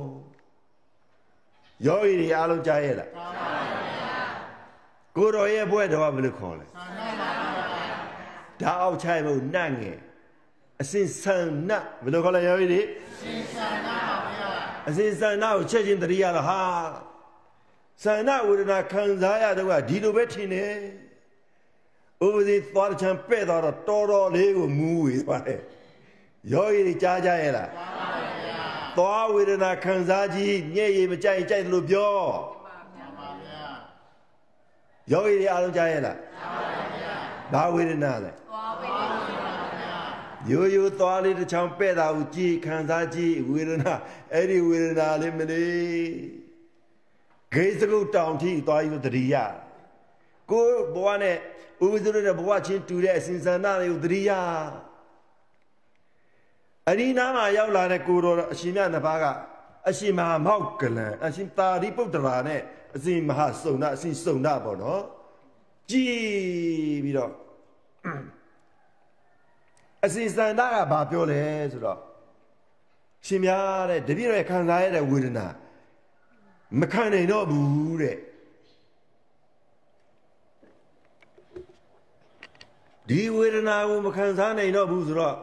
ယောဂီတွေအားလုံးကြားရဲ့လားကြားပါဗျာ ကိုတော်ရဲ့ဘွဲ့တော်ကဘယ်လိုခေါ်လဲဆန္ဒပါဗျာဒါအောက်ချိုင်ဖို့နတ်ငယ်အစဉ်ဆန္ဒဘယ်လိုခေါ်လဲယောဂီတွေအစဉ်ဆန္ဒပါဗျာအစဉ်ဆန္ဒကိုချက်ချင်းတရိယတော့ဟာဆန္ဒဝေဒနာခံစားရတော့ကဒီလိုပဲထင်တယ်ဥပဒေသွားချမ်းပဲ့သွားတော့တော်တော်လေးကိုမူးဝေသွားတယ်ယောဂီတွေကြားကြရဲ့လားကြားပါဗျာသွားဝေဒနာခံစားကြည့်ညဲ့ရည်မကြိုက်ကြိုက်လို့ပြောမှန်ပါဗျာ ယောဂီတွေအားလုံးကြားရဲ့လားကြားပါဗျာဘာဝေဒနာလဲသွားဝေဒနာရိုးရိုးသွားလေးတစ်ချောင်းပဲ့တာကိုကြည်ခံစားကြည့်ဝေဒနာအဲ့ဒီဝေဒနာလေးမလေးဂေစကုတ်တောင်ထိသွားပြီးတတိယကိုဘဝနဲ့ဥပဇုရတဲ့ဘဝချင်းတူတဲ့အစဉ်စန္ဒတွေကိုတတိယအဒီနာမှာရောက်လာတဲ့ကိုတော်အရှင်မြတ်နှစ်ပါးကအရှင်မဟာမောက်ကလန်အရှင်တာရိပုတ္တရာနဲ့ အရှင်မဟာစုံနာအရှင်စုံနာပေါ့နော်ကြည်ပြီးတော့အစဉ်စန္ဒကဘာပြောလဲဆိုတော့ရှင်များတဲ့တပည့်တော်ခံစားရတဲ့ဝေဒနာမခံနိုင်တော့ဘူးတဲ့ဒီဝေဒနာကိုမခံစားနိုင်တော့ဘူးဆိုတော့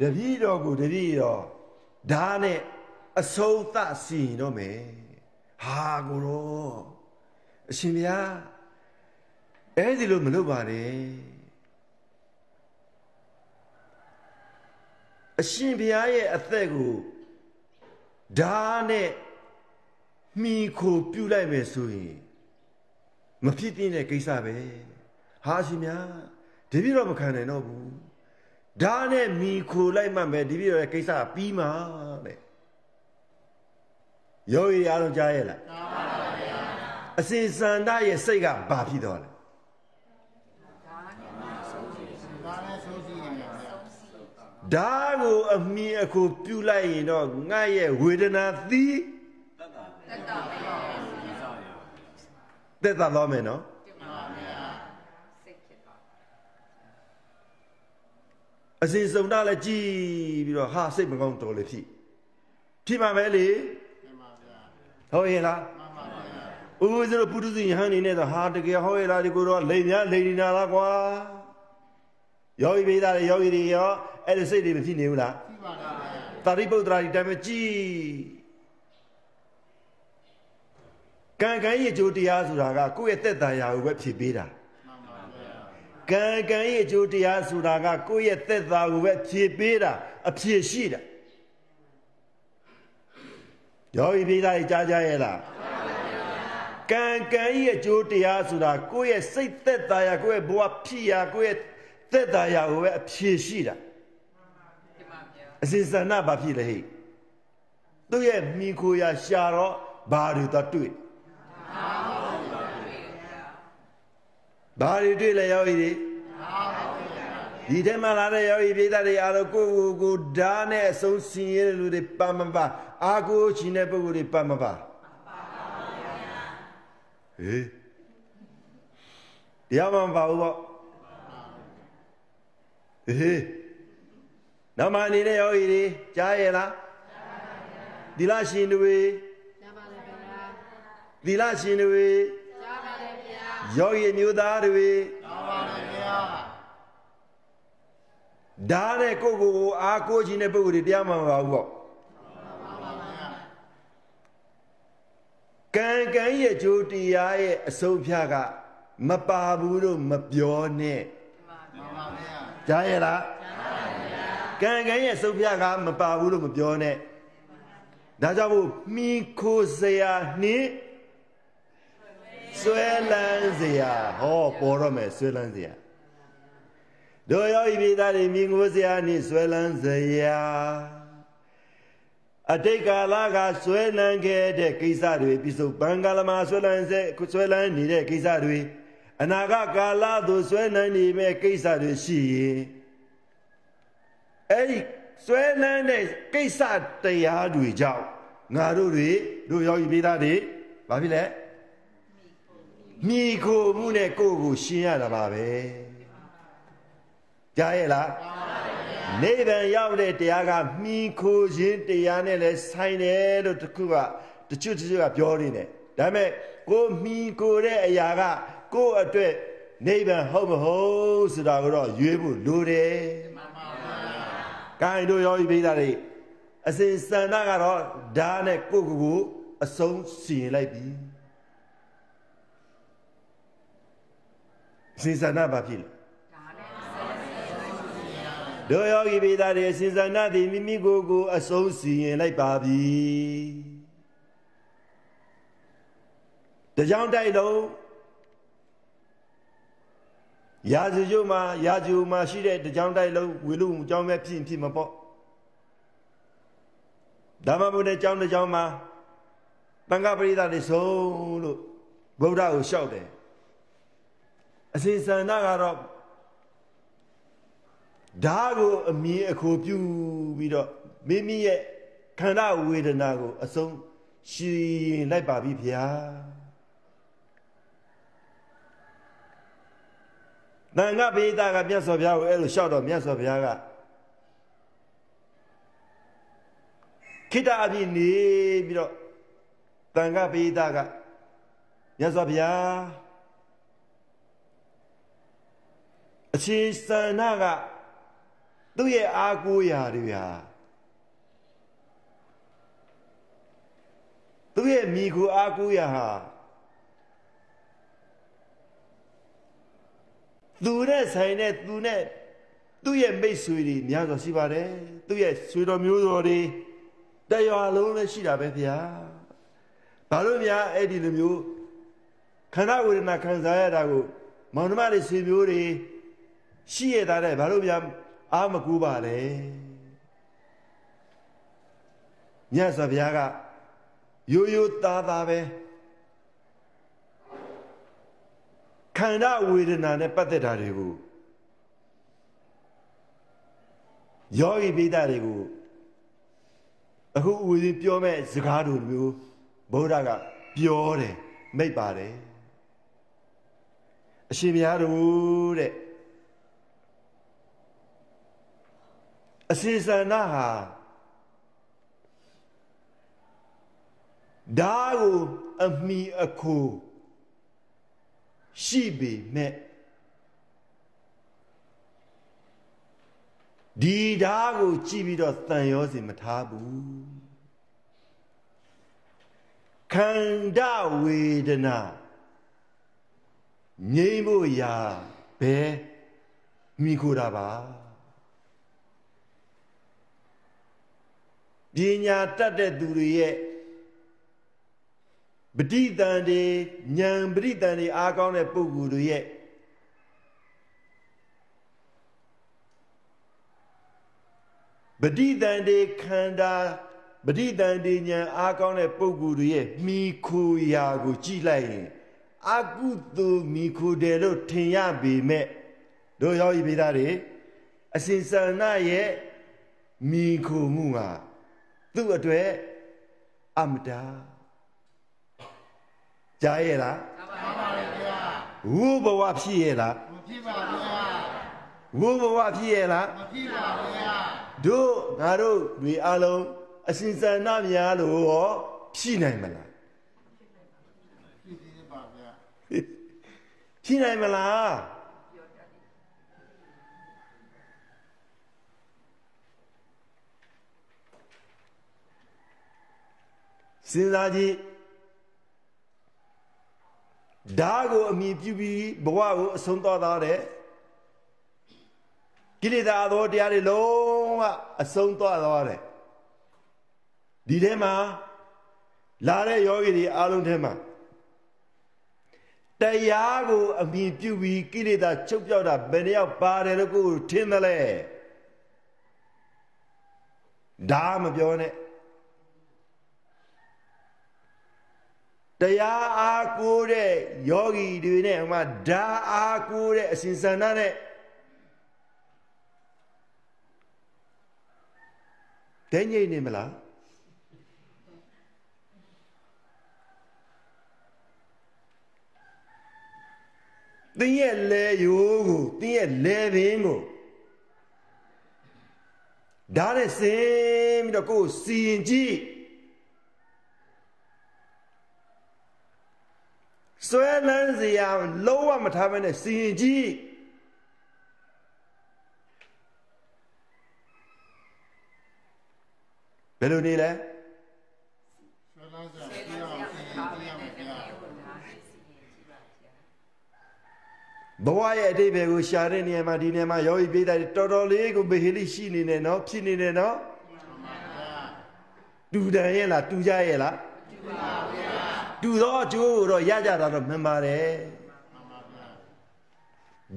တပည့်တော်ကိုတပည့်တော်ဓာနဲ့အဆုံးသစီရင်တော့မယ် ဟာကိုတော့အရှင်ဘုရားအဲ့ဒီလိုမလုပ်ပါနဲ့အရှင်ဘုရားရဲ့အသက်ကိုဓာနဲ့မိခိုပြုတ်လိုက်မယ်ဆိုရင်မဖြစ်ပြင်းတဲ့ကိစ္စပဲဟာရှင်များတပည့်တော်မခံနိုင်တော့ဘူးဓာနဲ့မိခိုလိုက်မှမယ်တပည့်တော်ရဲ့ကိစ္စပြီးမှာတဲ့ ယောဂီအားလုံးကြားရဲ့လားကြားပါပါဗျာအစဉ်စန္ဒရဲ့စိတ်ကဘာဖြစ်သွားလဲဓာကိုအမြင်အခုပြုလိုက်ရင်တော့ငါရဲ့ဝေဒနာသီးတက်တာတက်တာတက်တာတော့မယ်နော်အစီစုံတာလည်းကြည်ပြီးတော့ဟာစိတ်မကောင်းတော်လေဖြစ်ဖြစ်မှာပဲလေမှန်ပါဗျာ ဟုတ်ရဲ့လားမှန်ပါဗျာဦးဦးစလို့ပုထုဇဉ်ယဟန်နေနဲ့တော့ဟာတကယ်ဟုတ်ရဲ့လားဒီကိုတော့လိန်များလိန်နေတာလားကွာယောဂီပိဒါတွေယောဂီတွေရောအဲ့ဒီစိတ်တွေမဖြစ်နေဘူးလားရှိပါတယ်ဗျာတာရိပုတ္တရာဒီတိုင်းပဲကြည်ကံကံရဲ့အကျိုးတရားဆိုတာကကိုယ့်ရဲ့သက်သာရာကိုပဲဖြည့်ပေးတာမှန်ပါဗျာကံကံရဲ့အကျိုးတရားဆိုတာကကိုယ့်ရဲ့သက်သာကိုပဲဖြည့်ပေးတာအဖြည့်ရှိတာ ယောဂီပိဒါတွေကြားကြရဲ့လားကံကံရဲ့အကျိုးတရားဆိုတာကိုယ့်ရဲ့စိတ်သက်သာရာကိုယ့်ရဲ့ဘဝဖြစ်ရာကိုယ့်ရဲ့သက်သာရာကိုပဲအဖြည့်ရှိတာအစဉ်စန္ဒဘာဖြစ်လဲဟိသူ့ရဲ့မိခိုရာရှာတော့ဘာတွေတော့တွေ့ဘာတွေတွေ့လဲယောဂီတွေ ဒီထဲမှာလာတဲ့ယောဂီပိသတွေအားလုံးကိုယ့်ကိုယ်ကိုဓာတ်နဲ့အဆုံးစင်ရတဲ့လူတွေပါမပါအာကိုချင်တဲ့ပုဂ္ဂိုလ်တွေပါမပါဟေးတရားမှမပါဘူးပေါ့ဟေးနောက်မှနေတဲ့ယောဂီတွေကြားရဲ့လားသီလရှင်တွေကြားပါလေဗျာသီလရှင်တွေကြားပါလေဗျာယောဂီအမျိုးသားတွေမှန်ပါဗျာ ဓာတ်နဲ့ကိုယ့်ကိုယ်ကိုအားကိုးခြင်းတဲ့ပုဂ္ဂိုလ်တွေတရားမှမပါဘူးပေါ့ကံကံရဲ့အကျိုးတရားရဲ့အဆုံးဖြတ်ကမပါဘူးလို့မပြောနဲ့မှန်ပါဗျာကြားရလားကံကံရဲ့အဆုံးဖြတ်ကမပါဘူးလို့မပြောနဲ့ဒါကြောင့်မို့မိခိုစရာနှင့်ဆွဲလန်းစရာဟောပေါ်တော့မယ်ဆွဲလန်းစရာ တို့ရောဤပိသားတွေမိခိုစရာနှင့်ဆွဲလန်းစရာအတိတ်ကာလကဆွဲလန်းခဲ့တဲ့ကိစ္စတွေပြစ္ဆုတ်ဘံကာလမှာဆွဲလန်းစေဆွဲလန်းနေတဲ့ကိစ္စတွေအနာဂတ်ကာလသို့ဆွဲလန်းနေမဲ့ကိစ္စတွေရှိရင်အဲ့ဒီဆွဲလန်းတဲ့ကိစ္စတရားတွေကြောင့်ငါတို့တွေတို့ယောဂီပိသားတွေဘာဖြစ်လဲမိခိုမှုနဲ့ကိုယ့်ကိုရှင်းရတာပါပဲ ကြားရဲ့လားနိဗ္ဗာန်ရောက်တဲ့တရားကမှီခိုခြင်းတရားနဲ့လဲဆိုင်တယ်လို့တခုကတချို့တချို့ကပြောနေတယ်ဒါပေမဲ့ကိုမှီခိုတဲ့အရာကကိုယ့်အတွက်နိဗ္ဗာန်ဟုတ်မဟုတ်ဆိုတာကိုတော့ရွေးဖို့လိုတယ်မှန်ပါဗျာ။ကိုင်တို့ယောဂီပိသားတွေအစဉ်စန္ဒကတော့ဓာတ်နဲ့ကိုယ့်ကိုယ်ကိုအဆုံးစီရင်လိုက်ပြီအစဉ်စန္ဒဘာဖြစ်လဲ တို့ယောဂီပိသားတွေအစဉ်စန္ဒသည်မိမိကိုယ်ကိုအဆုံးစီရင်လိုက်ပါပြီတကြောင်တိုက်လုံးရာဇဂျုမှာရာဇူမှာရှိတဲ့တကြောင်တိုက်လုံးဝေလူအကြောင်းပဲဖြစ်ရင်ဖြစ်မှာပေါ့ဓမ္မဘုဒ္ဓအကြောင်းတစ်ကြောင်းမှာတန်ခါပရိသတ်တွေဆုံးလို့ဗုဒ္ဓကိုလျှောက်တယ်အစဉ်စန္ဒကတော့ ဓာတ်ကိုအမြင်အခိုပြုပြီးတော့မိမိရဲ့ခန္ဓာဝေဒနာကို အဆုံးရှိရင်လိုက်ပါပြီဗျာတန်ခါပိသကမြတ်စွာဘုရားကိုအဲ့လိုလျှောက်တော့မြတ်စွာဘုရားကခိတ္တအပြည့်နေပြီးတော့တန်ခါပိသကမြတ်စွာဘုရားအချင်းစန္ဒက သူ့ရဲ့အာကိုရာတွေဟာသူ့ရဲ့မိကိုအာကိုရာဟာသူနဲ့ဆိုင်တဲ့သူနဲ့သူ့ရဲ့မိတ်ဆွေတွေများစွာရှိပါတယ်သူ့ရဲ့ဆွေတော်မျိုးတော်တွေတရွာလုံးလည်းရှိတာပဲဗျာဘာလို့များအဲ့ဒီလိုမျိုးခန္ဓာဝေဒနာခံစားရတာကိုမောင်နှမတွေဆွေမျိုးတွေရှိရတာတဲ့ဘာလို့များ အာမကူပါလေမြတ်စွာဘုရားကရိုးရိုးသားသားပဲခန္ဓာဝေဒနာနဲ့ပတ်သက်တာတွေကိုယောဂီပိဒတွေကိုအခုဝေဒီပြောမဲ့စကားတို့မျိုးဗုဒ္ဓကပြောတယ်မိတ်ပါတယ်အရှင်ဘုရားတို့တဲ့ အစီစန္ဒဟာဓာကိုအမိအခုရှိပေမဲ့ဒီဓာကိုကြည့်ပြီးတော့တန်ရောစီမထားဘူးခန္ဓာဝေဒနာငြိမ့်ဖို့ရာဘယ်မိခိုတာပါ ပညာတတ်တဲ့သူတွေရဲ့ပဋိသန္ဓေဉာဏ်ပဋိသန္ဓေအားကောင်းတဲ့ပုဂ္ဂိုလ်တွေရဲ့ပဋိသန္ဓေခန္ဓာပဋိသန္ဓေဉာဏ်အားကောင်းတဲ့ပုဂ္ဂိုလ်တွေရဲ့မိခိုရာကိုကြည့်လိုက်ရင်အကုသိုလ်မိခိုတယ်လို့ထင်ရပေမဲ့တို့ယောဂီပိသားတွေအစဉ်စန္နရဲ့မိခိုမှုဟာ သူ့အတွက်အမတာကြားရဲ့လားမှန်ပါတယ်ဗျာဝုဘဝဖြစ်ရဲ့လားမဖြစ်ပါဗျာဝုဘဝဖြစ်ရဲ့လားမဖြစ်ပါဗျာတို့ငါတို့တွေအလုံးအစဉ်စန္နများလို့ရောဖြစ်နိုင်မလားဖြစ်သေးပါဗျာဖြစ်နိုင်မလား စဉ်းစားကြည့်ဓာကိုအမိပြုပြီးဘဝကိုအဆုံးသွားသားတဲ့ကိလေသာသောတရားတွေလုံးဝအဆုံးသွားသွားတယ်ဒီထဲမှာလာတဲ့ယောဂီတွေအားလုံးထဲမှာတရားကိုအမိပြုပြီးကိလေသာချုပ်ပြောက်တာဘယ်နှယောက်ပါတယ်လို့ကိုယ်ထင်တယ်လဲဒါမပြောနဲ့ တရားအားကိုးတဲ့ယောဂီတွေနဲ့ဟိုမှာဓာအားကိုးတဲ့အစဉ်စန္ဒနဲ့ဒဲငိမ့်နေမလားသင်ရဲ့လေရိုးကိုသင်ရဲ့လေပင်ကိုဓာတ်နဲ့စင်ပြီးတော့ကိုယ်စီရင်ကြည့် ဆွဲလန်းစရာလုံးဝမထားဘဲနဲ့စီရင်ကြည့်ဘယ်လိုနေလဲဆွဲလန်းစားပြအောင်သိရင်သိရမယ်ဗျာဘဝရဲ့အတိတ်ဘယ်ကိုရှာတဲ့နေရာမှာဒီနေရာမှာယောဂီပိဋကတွေတော်တော်လေးကိုဘဟိလိရှိနေတယ်နော်ဖြစ်နေတယ်နော်မှန်ပါဗျာတူတယ်ရဲ့လားတူကြရဲ့လားတူပါဗျာ တူတော့အကျိုးကိုတော့ရကြတာတော့မှန်ပါတယ်မှန်ပါဗျာ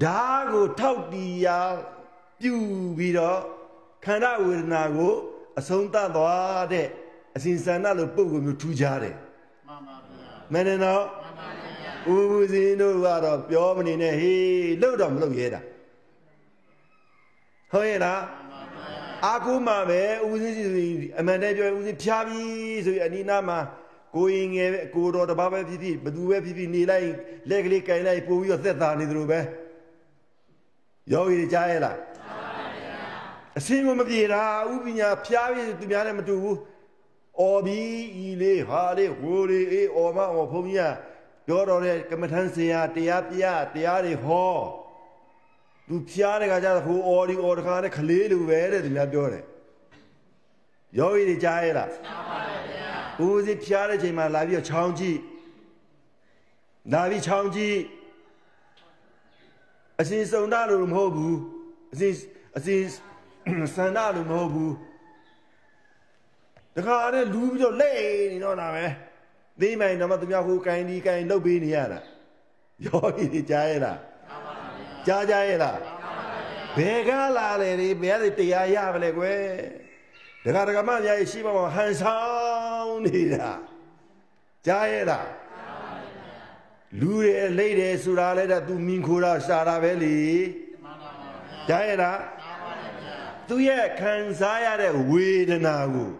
ဓာကိုထောက်တီးရာပြုပြီးတော့ခန္ဓာဝေဒနာကိုအဆုံးသတ်သွားတဲ့အစဉ်စန္ဒလို့ပုံကိုမျိုးထူးကြတယ်မှန်ပါဗျာမင်းနဲ့တော့မှန်ပါဗျာဦးဘူးစင်းတို့ကတော့ပြောမနေနဲ့ဟေးလှုပ်တော့မလှုပ်ရဲတာဟုတ်ရဲ့လားမှန်ပါဗျာအာကူမှာပဲဦးစင်းစီဆိုရင်အမှန်တည်းပြောရင်ဦးစင်းဖျားပြီးဆိုရင်အနီးနားမှာ ကိုရင်ငယ်ပဲကိုတော်တစ်ပါးပဲဖြစ်ဖြစ်ဘသူပဲဖြစ်ဖြစ်နေလိုက်လက်ကလေးကင်လိုက်ပို့ပြီးတော့သက်သာနေသလိုပဲယောဂီတွေကြားရဲ့လားအစင်းမမပြေတာဥပညာဖျားပြီးသူများလည်းမတူဘူးအော်ပြီးဤလေးဟာလေးဟိုလေးအေးအော်မအော်ဘုန်းကြီးကပြောတော်တဲ့ကမ္မထမ်းဆရာတရားပြတရားတွေဟောသူဖျားတဲ့ခါကျတော့ဟိုအော်ဒီအော်တခါနဲ့ခလေးလိုပဲတဲ့သူများပြောတယ်ယောဂီတွေကြားရဲ့လားကြားပါတယ်ဗျာ ဦးစီးဖျားတဲ့ချိန်မှာလာပြီးတော့ချောင်းကြည့်လာပြီးချောင်းကြည့်အစဉ်စုံတာလို့မဟုတ်ဘူးအစဉ်အစဉ်စန္ဒလို့မဟုတ်ဘူးတခါနဲ့လူပြီးတော့လက်နေတော့တာပဲသိမိုင်တော့မှသူများဟိုကိုင်းဒီကိုင်းလှုပ်ပေးနေရတာယောဂီတွေကြားရဲ့လားကြားကြရဲ့လားဘယ်ကလာလဲဒီဘယ်ကနေတရားရမလဲကွယ် ဒကာဒကာမများရှိပါမဟန်ဆောင်နေတာကြားရဲ့လားလူတွေလိတ်တယ်ဆိုတာလဲတဲ့သူမင်းခိုးတာရှာတာပဲလေကြားရဲ့လားသူရဲ့ခံစားရတဲ့ဝေဒနာကို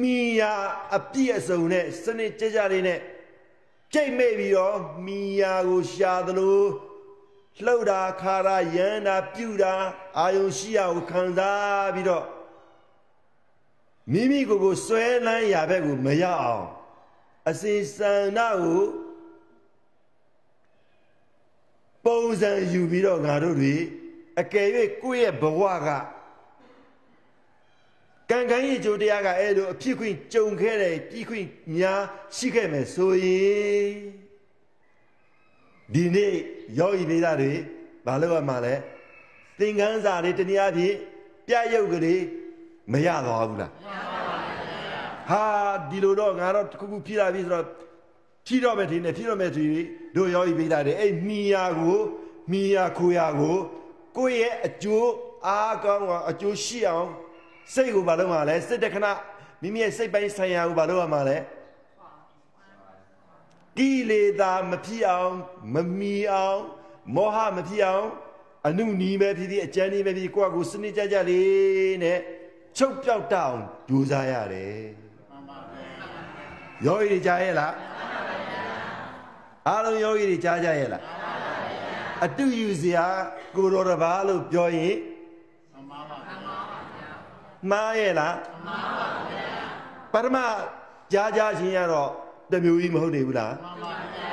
မိယာအပြည့်အစုံနဲ့စနစ်ကြကြလေးနဲ့ကြိတ်မိတ်ပြီးတော့မိယာကိုရှာသလိုလှုပ်တာခါတာရမ်းတာပြုတ်တာအာယုံရှိရကိုခံစားပြီးတော့ မိမိကိုယ်ကိုစွဲလန်းရာဘက်ကိုမရအောင်အစဉ်ဆန္ဒကိုပုံစံယူပြီးတော့ငါတို့တွေအကယ်၍ကိုယ့်ရဲ့ဘဝကကံကံရဲ့ကြိုတရားကအဲ့လိုအဖြစ်ခွင့်ကြုံခဲ့တယ်ပြီးခွင့်များရှိခဲ့မယ်ဆိုရင်ဒီနေ့ယောဂီမိသားတွေဘာလို့ရမှာလဲသင်္ကန်းစာတွေတနည်းအားဖြင့်ပြရုပ်ကလေး မရသွားဘူးလားမရပါဘူးဟာဒီလိုတော့ငါတော့တစ်ခုခုဖြီးလာပြီဆိုတော့ဖြီးတော့မယ်ဒီနေ့ဖြီးတော့မယ်ဒီတို့ယောဂီမိသားတွေအဲ့မိယာကိုမိယာခိုယာကိုကိုယ့်ရဲ့အကျိုးအားကောင်းအောင်အကျိုးရှိအောင်စိတ်ကိုဘာလို့မှလဲစိတ်တခဏမိမိရဲ့စိတ်ပိုင်းဆိုင်ရာကိုဘာလို့ရမှာလဲကိလေသာမဖြစ်အောင်မမီအောင်မောဟမဖြစ်အောင်အနုနီးပဲဖြစ်ဖြစ်အကျဉ်းနီးပဲဖြစ်ကိုယ့်အကူစနစ်ကြကြလေးနဲ့ ချုပ်ပြောက်တအောင်ကြိုးစားရတယ်ယောဂီတွေကြားရဲ့လားအားလုံးယောဂီတွေကြားကြရဲ့လားအတူယူစရာကိုတော်တပါလို့ပြောရင်မှားရဲ့လားမှားပါဗျာပရမကြားကြားချင်းရတော့တမျိုးကြီးမဟုတ်နေဘူးလားမှန်ပါဗျာ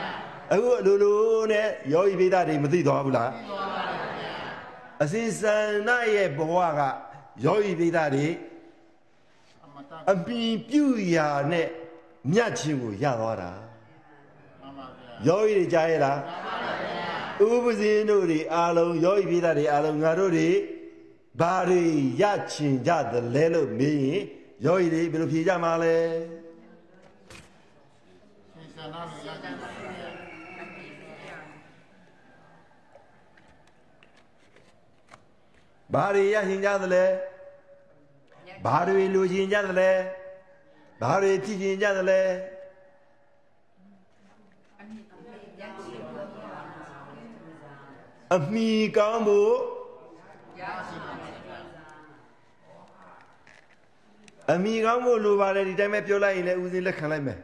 အခုအလိုလိုနဲ့ယောဂီပိဒတွေမသိသွားဘူးလားသိသွားပါဗျာအစဉ်စံနာရဲ့ဘဝက ယောဂီပိဒတွေအပင်ပြုရာနဲ့မြတ်ချင်းကိုရသွားတာမှန်ပါဗျာယောဂီတွေကြားရဲ့လားမှန်ပါဗျာဥပဇင်းတို့တွေအားလုံးယောဂီပိဒတွေအားလုံးငါတို့တွေဘာတွေရချင်ကြသလဲလို့မေးရင်ယောဂီတွေဘယ်လိုဖြေကြမှာလဲရှင်ဆန္ဒကိုရကြပါဗျာဘာတွေရချင်ကြသလဲ ဘာတွေလိုချင်ကြသလဲဘာတွေဖြစ်ချင်ကြသလဲအမိကောင်းဖို့အမိကောင်းဖို့လိုပါတယ်ဒီတိုင်းပဲပြောလိုက်ရင်လည်းဦးစင်းလက်ခံလိုက်မယ်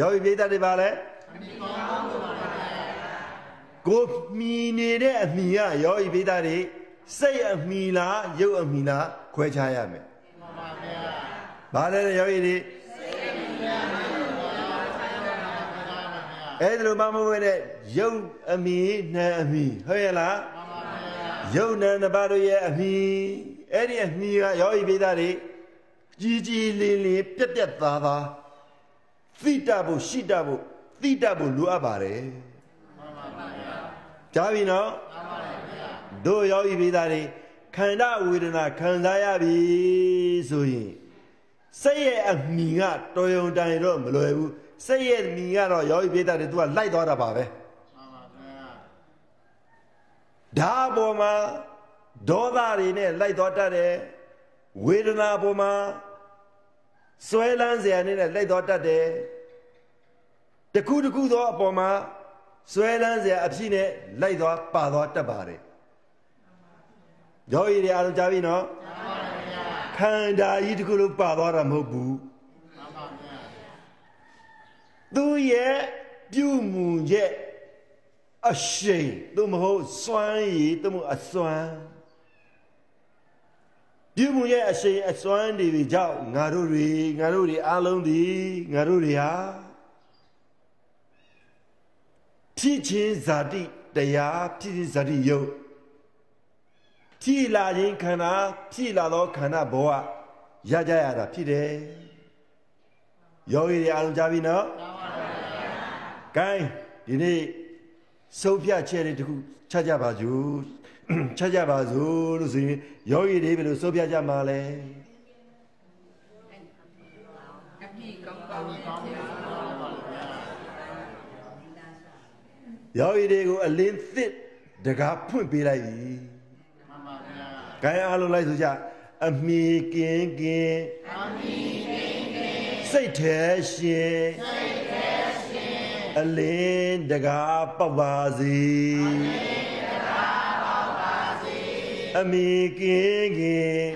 ယောဂီပိဋကတွေပါလဲကိုမီနေတဲ့အမိကယောဂီပိဋကတွေစိတ်အမိလားရုပ်အမိလား ခွဲခြားရမယ်မှန်ပါဗျာဘာလဲယောဂီတွေအဲ့ဒါလိုမှမဟုတ်တဲ့ရုပ်အမိနာအမိဟုတ်ရဲ့လားမှန်ပါဗျာရုပ်နာနှစ်ပါးတို့ရဲ့အမိအဲ့ဒီအမိကယောဂီပိဋကတွေကြီးကြီးလင်းလင်းပြက်ပြက်သားသားသိတတ်ဖို့ရှိတတ်ဖို့သိတတ်ဖို့လိုအပ်ပါတယ်မှန်ပါဗျာကြားပြီနော်မှန်ပါဗျာတို့ယောဂီပိသားတွေ ခန္ဓာဝေဒနာခံစားရပြီဆိုရင်စိတ်ရဲ့အမိကတော်ရုံတိုင်တော့မလွယ်ဘူးစိတ်ရဲ့မိကတော့ယောဂီပိဋကတွေ तू ကလိုက်သွားတာပါပဲဒါအပေါ်မှာဒေါသတွေနဲ့လိုက်သွားတတ်တယ်ဝေဒနာအပေါ်မှာစွဲလန်းစရာနဲ့လိုက်သွားတတ်တယ်တခုတခုသောအပေါ်မှာစွဲလန်းစရာအဖြစ်နဲ့လိုက်သွားပါသွားတတ်ပါတယ် ယောဂီတွေအားလုံးကြားပြီနော်ခန္ဓာကြီးတခုလုံးပါသွားတာမဟုတ်ဘူးသူရဲ့ပြုမှုရဲ့အရှိန်သို့မဟုတ်စွမ်းရည်သို့မဟုတ်အစွမ်းပြုမှုရဲ့အရှိန်အစွမ်းတွေကြောင့်ငါတို့တွေငါတို့တွေအားလုံးဒီငါတို့တွေဟာဖြစ်ချင်းဇာတိတရားဖြစ်ချင်းဇာတိယုတ် ဖြစ်လာခြင်းခန္ဓာဖြစ်လာသောခန္ဓာဘဝရကြရတာဖြစ်တယ်ယောဂီတွေအားလုံးကြားပြီနော်ကြားပါပါဘုရား gain ဒီနေ့ဆုံးဖြတ်ချက်တွေတခုချကြပါကြချကြပါစို့လို့ဆိုရင်ယောဂီတွေဘယ်လိုဆုံးဖြတ်ကြမှာလဲအပြည့်ကောင်းကောင်းယောဂီတွေကိုအလင်းသစ်တကားဖွင့်ပေးလိုက်ပြီမှန်ပါ ဗျာ။ခိုင်းအားလုံးလိုက်ဆိုကြအမိကင်းကင်းအမိကင်းကင်းစိတ်ထဲရှင်စိတ်ထဲရှင်အလင်းတကားပေါက်ပါစေအလင်းအမိကင်းကင်း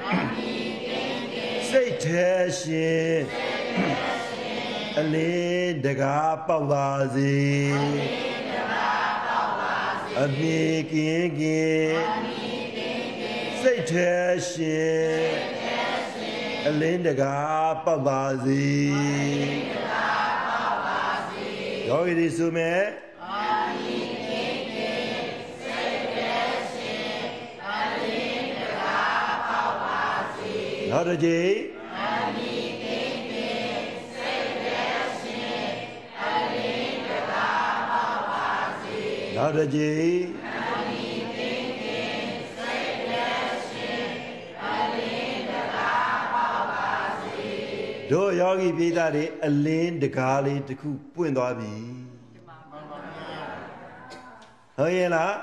စိတ်ထဲရှင်အလင်းတကားပေါက်ပါစေအမိကင်းကင်းစိတ် ထဲရှင်အလင်းတကားပေါက်ပါစေယောဂီတွေဆိုမယ်နောက်တစ်ကြိမ်နောက်တစ်ကြိမ် တို့ယောဂီပိသတွေအလင်းတကားလေးတစ်ခုပွင့်သွားပြီဟုတ်ရဲ့လား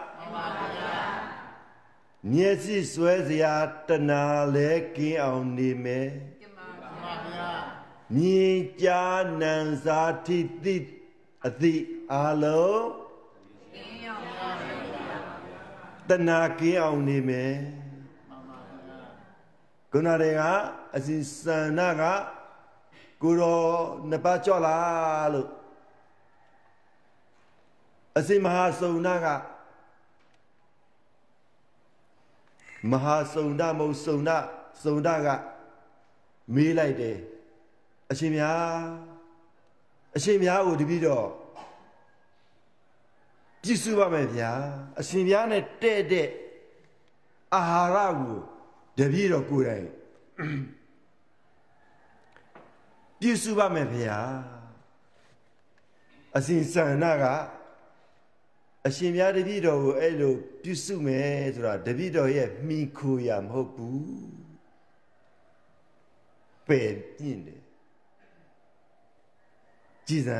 မျက်စိစွဲစရာတဏှာလဲကင်းအောင်နေမယ်မြင်ကြားနံစာတိတိအတိအလုံးတဏှာကင်းအောင်နေမယ်ခုနတည်းကအစီစန္ဒက ကိုရောနှစ်ပါးကြော့လာလို့အစီမဟာစုံနာကမဟာစုံဒမဟုတ်စုံဒစုံဒကမေးလိုက်တယ်အရှင်များအရှင်များကိုတပည့်တော်ပြည့်စုံပါမယ်ဗျာအရှင်များနဲ့တဲ့တဲ့အာဟာရကိုတပည့်တော်ကိုယ်တိုင် ပြည့်စုံပါမယ်ဗျာအရှင်စန္ဒကအရှင်များတပည့်တော်ကိုအဲ့လိုပြည့်စုံမယ်ဆိုတာတပည့်တော်ရဲ့မိခိုရမဟုတ်ဘူးပယ်ပြင်းတယ်ကြည်စံ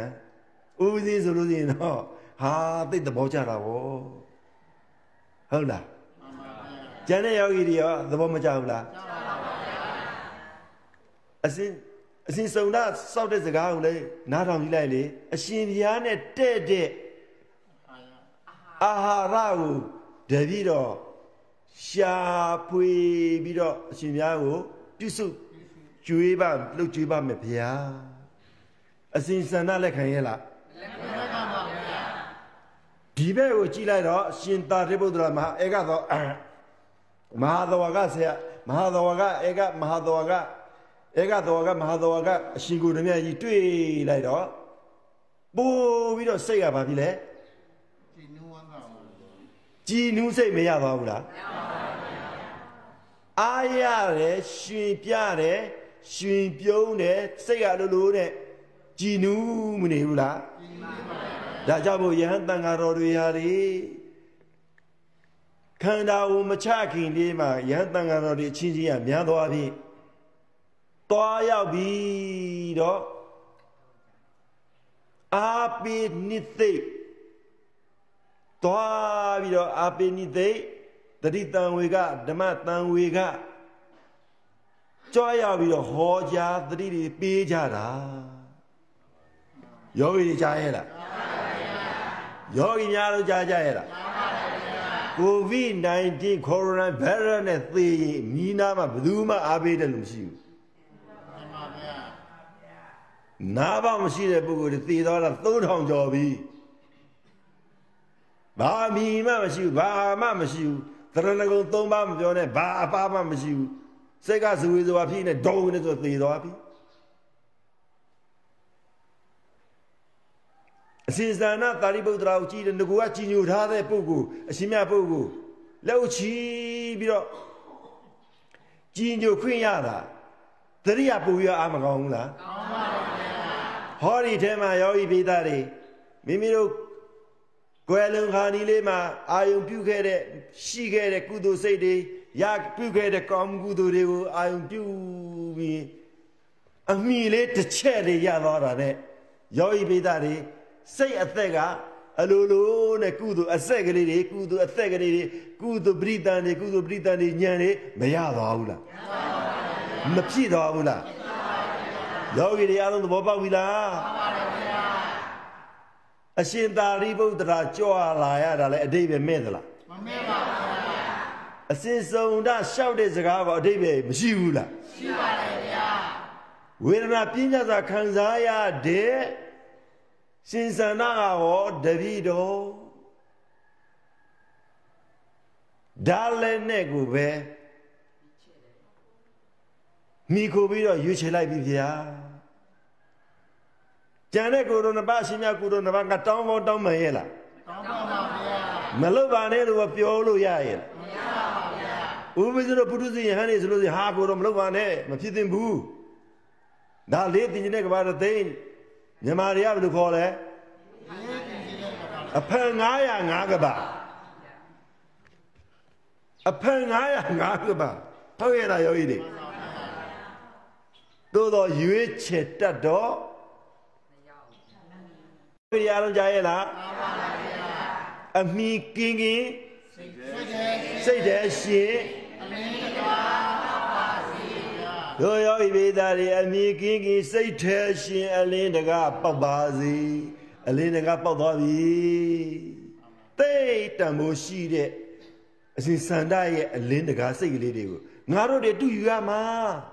ဦးစင်းဆိုလို့ရှိရင်တော့ဟာသိတဲ့ဘောကြတာဗောဟုတ်လားကျန်တဲ့ယောဂီတွေရောသဘောမကျဘူးလားအစင် အစင်စုံတာစောက်တဲ့စကားကိုလည်းနားထောင်ကြည့်လိုက်လေအရှင်ဘုရားနဲ့တဲ့တဲ့အာဟာရကိုတပည့်တော်ရှာဖွေပြီးတော့အရှင်ဘုရားကိုပြုစုကျွေးပါလှုပ်ကျွေးပါမယ်ဘုရားအစဉ်စန္ဒလက်ခံရဲ့လားဒီဘက်ကိုကြည့်လိုက်တော့ရှင်သာရိပုတ္တရာမဟာဧကသောမဟာသဝကဆရာမဟာသဝကဧကမဟာသဝက ဧကသဝကမဟာသဝကအရှင်ကိုယ်တော်မြတ်ကြီးတွေ့လိုက်တော့ပို့ပြီးတော့စိတ်ကဘာဖြစ်လဲဒီနူဝမ်းသာပါကြည်နူးစိတ်မရသွားဘူးလားအားရတယ်ရှင်ပြတယ်ရှင်ပြုံးတယ်စိတ်ကလိုလိုတဲ့ကြည်နူးမနေဘူးလားဒါကြောင့်မို့ယဟန်တန်ဃာတော်တွေဟာဒီခန္ဓာကိုမချခင်လေးမှာယဟန်တန်ဃာတော်တွေအချင်းချင်းကများသွားပြီ တွားရောက်ပြီးတော့အာပိနိသိတ်တွားပြီးတော့အာပိနိသိတ်တတိတံဝေကဓမ္မတံဝေကကြွားရောက်ပြီးတော့ဟောကြားတတိတွေပေးကြတာယောဂီတွေကြားရဲ့လားယောဂီများတို့ကြားကြရဲ့လားကိုဗစ် -19 ကိုရိုနာဗိုင်းရပ်စ်နဲ့သေရင်မိနာမှာဘယ်သူမှအားပေးတယ်လို့မရှိဘူးမှန်ပါဗျာ နားပေါက်မရှိတဲ့ပုဂ္ဂိုလ်တွေသေသွားတာ3000ကျော်ပြီဘာမီမှမရှိဘူးဘာမှမရှိဘူးသရဏဂုံ3ပါးမပြောနဲ့ဘာအပါမှမရှိဘူးစိတ်ကဇဝေဇဝါဖြစ်နေဒုံနေဆိုသေသွားပြီအစဉ်ဇာနာတာရိပုတ္တရာကိုကြည်တယ်ငကူကကြည်ညိုထားတဲ့ပုဂ္ဂိုလ်အရှင်မြတ်ပုဂ္ဂိုလ်လက်ဥချီပြီးတော့ကြည်ညိုခွင့်ရတာတရိယာပူရအာမကောင်းဘူးလား ဟောဒီထဲမှာယောဂီပိသားတွေမိမိတို့ကွယ်လွန်ခါနီးလေးမှာအာယုံပြုခဲ့တဲ့ရှိခဲ့တဲ့ကုသိုလ်စိတ်တွေရပြုခဲ့တဲ့ကောင်းမှုကုသိုလ်တွေကိုအာယုံပြုပြီးအမိလေးတစ်ချက်လေးရသွားတာနဲ့ယောဂီပိသားတွေစိတ်အသက်ကအလိုလိုနဲ့ကုသိုလ်အဆက်ကလေးတွေကုသိုလ်အသက်ကလေးတွေကုသိုလ်ပရိသန်တွေကုသိုလ်ပရိသန်တွေညံတွေမရသွားဘူးလားမဖြစ်သွားဘူးလား ယောဂီတွေအားလုံးသဘောပေါက်ပြီလားအရှင်သာရိပုတ္တရာကြွလာရတာလဲအတိတ်ပဲမဲ့သလားမမဲပါဗျာအစင်စုံဒလျှောက်တဲ့စကားကအတိတ်ပဲမရှိဘူးလားရှိပါတယ်ဗျာဝေဒနာပြင်းကြစွာခံစားရတဲ့ရှင်စန္ဒကဟောတပိတော်ဒါလည်းနဲ့ကိုပဲမိခိုပြီးတော့ရွေးချယ်လိုက်ပြီဗျာ ကြံတဲ့ကိုယ်တော်နှစ်ပါးအရှင်မြတ်ကိုယ်တော်နှစ်ပါးကတောင်းဖို့တောင်းမှန်ရဲ့လားတောင်းပါပါဗျာမလုပ်ပါနဲ့လို့ပြောလို့ရရဲ့လားမရပါဗျာဥပဇ္ဇရပုထုဇဉ်ယဟန်နေဆိုလို့ရှိရင်ဟာကိုယ်တော်မလုပ်ပါနဲ့မဖြစ်သင့်ဘူးဒါလေးတင်နေတဲ့ကဘာတော်သိန်းမြန်မာတွေကဘယ်လိုခေါ်လဲဒီတင်ကြီးတဲ့ကဘာအဖန်905ကဘာအဖန်905ကဘာဟုတ်ရဲ့လားယောဂီတွေသို့တော့ရွေးချယ်တတ်တော့ ဘယ်ရအောင်ကြားရဲ့လားအမိကင်းကင်းစိတ်တဲ့စိတ်တည်းရှင်အလင်းတကားပါစီဗျာတို့ယောဂီဘေသားတွေအမိကင်းကင်းစိတ်ထဲရှင်အလင်းတကားပေါက်ပါစေအလင်းတကားပေါက်သွားပြီတိတ်တံမိုးရှိတဲ့အစဉ်စန္ဒရဲ့အလင်းတကားစိတ်ကလေးတွေကိုငါတို့တွေတူယူရမှာပါပါဗျာ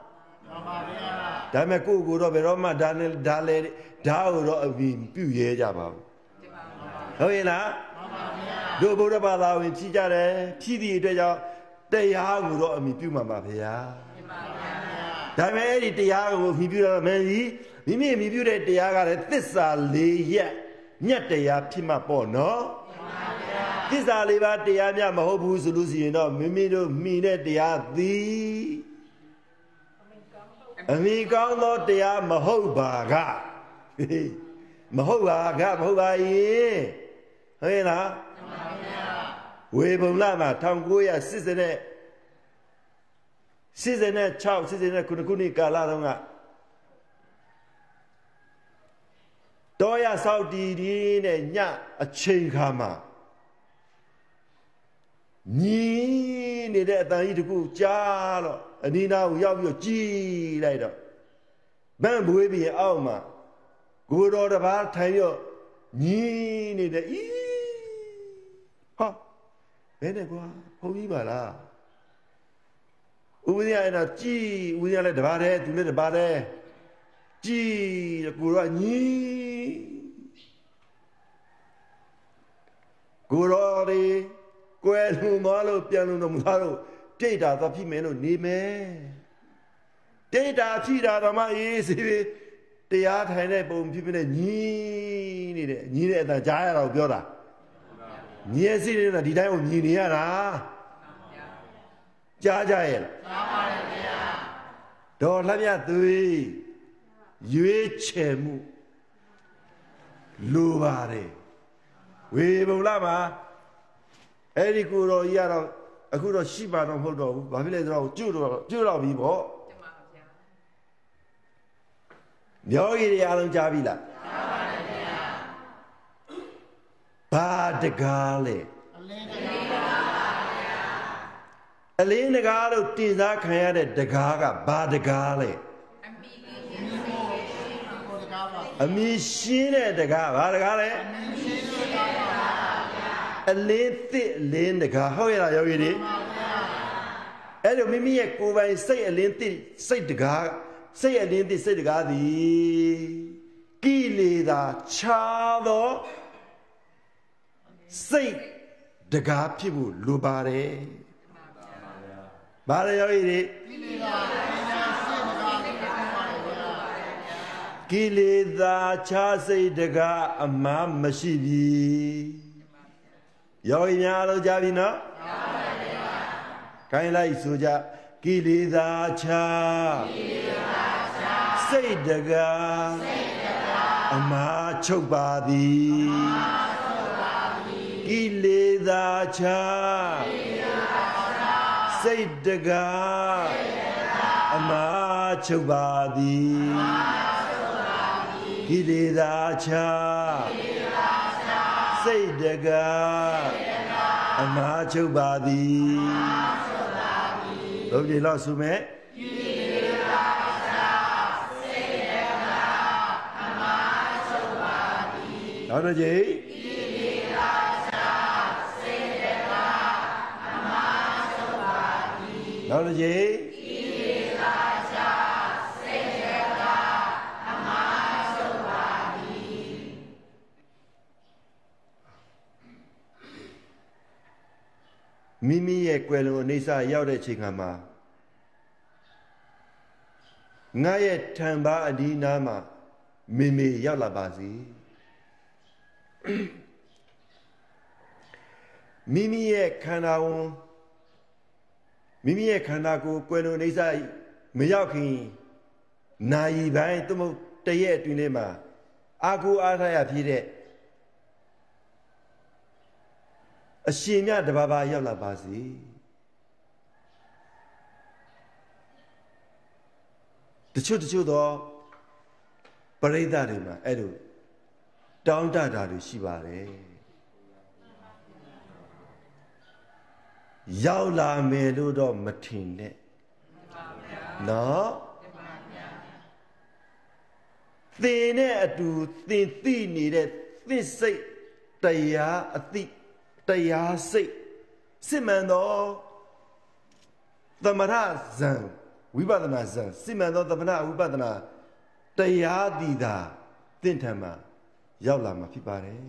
ဒါပေမဲ့ကိုယ့်ကိုယ်တော့ဘယ်တော့မှဒါနဲ့ဒါလဲဒါကိုတော့အပြီးပြုရဲကြပါဘူးဟုတ်ရဲ့လားတို့ဘုရားဘာသာဝင်ဖြီးကြတယ်ဖြီးသည့်အတွက်ကြောင့်တရားကိုတော့အမိပြုမှာပါဗျာဒါပေမဲ့အဲ့ဒီတရားကိုမိပြုရမယ်ကြီးမိမိမိပြုတဲ့တရားကလည်းသစ္စာ၄ရက်ညက်တရားဖြစ်မှာပေါ့နော်သစ္စာလေးပါးတရားများမဟုတ်ဘူးဆိုလို့ရှိရင်တော့မိမိတို့မိတဲ့တရားသည် အမိကောင်းသောတရားမဟုတ်ပါကဟေးမဟုတ်ပါကမဟုတ်ပါရင်ဟဲ့လားဝေဘုံလမှာ1980နဲ့86 89ခုနှစ်ကာလတုန်းကတောရဆောက်တီဒီနဲ့ညအချိန်ခါမှာ ညီနေတဲ့အတန်ကြီးတကူကြားတော့အနီးနားကိုရောက်ပြီးတော့ကြည်လိုက်တော့ဗန့်ဘွေးပြီးအောက်မှာကိုတော်တစ်ပါးထိုင်ရောညီနေတဲ့ဤဟာဘယ်နဲ့ကွာဘုံကြီးပါလားဥပဒေအဲ့တော့ကြည်ဥပဒေလည်းတစ်ပါးတည်းသူလည်းတစ်ပါးတည်းကြည်ကိုတော့ညီကိုတော်ဒီ ကွယ်လုံသွားလို့ပြန်လုံတော့မသွားလို့ပြိတ်တာသွားဖြစ်မယ်လို့နေမယ်ပြိတ်တာဖြစ်တာတော့မှအေးစီပြီတရားထိုင်တဲ့ပုံဖြစ်ဖြစ်နဲ့ညီနေတယ်ညီတဲ့အတန်ကြားရတာကိုပြောတာညီရဲ့စိတ်နဲ့ဒီတိုင်းကိုညီနေရတာကြားကြရဲ့လားကြားပါတယ်ဗျာဒေါ်လှမြသွေးရွေးချယ်မှုလိုပါတယ်ဝေဘုံလာမှာ အဲ့ဒီကိုတော်ကြီးကတော့အခုတော့ရှိပါတော့မဟုတ်တော့ဘူးဘာဖြစ်လဲဆိုတော့ကျွတ်တော့ကျွတ်တော့ပြီပေါ့မျောကြီးတွေအားလုံးကြားပြီလားကြားပါတယ်ဗျာဘာတကားလဲအလင်းတကားအလင်းတကားလို့တင်စားခံရတဲ့တကားကဘာတကားလဲကိုတကားပါအမီရှင်းတဲ့တကားဘာတကားလဲအလင်း သစ်အလင်းတကားဟုတ်ရဲ့လားယောဂီတွေအဲ့လိုမိမိရဲ့ကိုယ်ပိုင်စိတ်အလင်းသစ်စိတ်တကားစိတ်အလင်းသစ်စိတ်တကားသည်ကိလေသာခြားသောစိတ်တကားဖြစ်ဖို့လိုပါတယ်ဘာလဲယောဂီတွေကိလေသာခြားစိတ်တကအမှန်မရှိပြီ ယောဂီများအားလုံးကြားပြီနော်ကြားပါဗျာခိုင်းလိုက်ဆိုကြကိလေသာခြားကိလေသာခြားစိတ်တကစိတ်တကအမှန်ချုပ်ပါသည်အမှန်ချုပ်ပါသည်ကိလေသာခြားကိလေသာခြားစိတ်တကစိတ်တကအမှန်ချုပ်ပါသည်အမှန်ကိလေသာချာစိတ်တကအမှားချုပ်ပါသည်ဘုရားလောက်ဆုမဲ့ကိလေသာချာ စိတ်တကအမှားချုပ်ပါသည်နောက်တစ်ကြိမ်ကိလေသာချာစိတ်တကအမှားချုပ်ပါသည်နောက်တစ်ကြိမ် မိမိရဲ့ကွယ်လွန်အနေစာရောက်တဲ့အချိန်ခါမှာငါရဲ့ထံပါအဒီနာမှာမေမေရောက်လာပါစေမိမိရဲ့ခန္ဓာဝန်မိမိရဲ့ခန္ဓာကိုယ်ကွယ်လွန်နေစားမရောက်ခင်နာယီပိုင်းသို့မဟုတ်တရက်အတွင်းလေးမှာအာကိုအားထားရဖြစ်တဲ့ အရှင်မြတ်တဘာဘာရောက်လာပါစေတချို့တချို့တော့ပရိသတ်တွေမှာအဲ့လိုတောင်းတတာတွေရှိပါတယ်ရောက်လာမယ်လို့တော့မထင်နဲ့နော်သင်နဲ့အတူသင်သိနေတဲ့သစ္စိတ်တရားအသိ တရားစိတ်စစ်မှန်သောသမထဇံဝိပဿနာဇံစစ်မှန်သောသမထဝိပဿနာတရားတည်တာသင်ထံမှာရောက်လာမှာဖြစ်ပါတယ်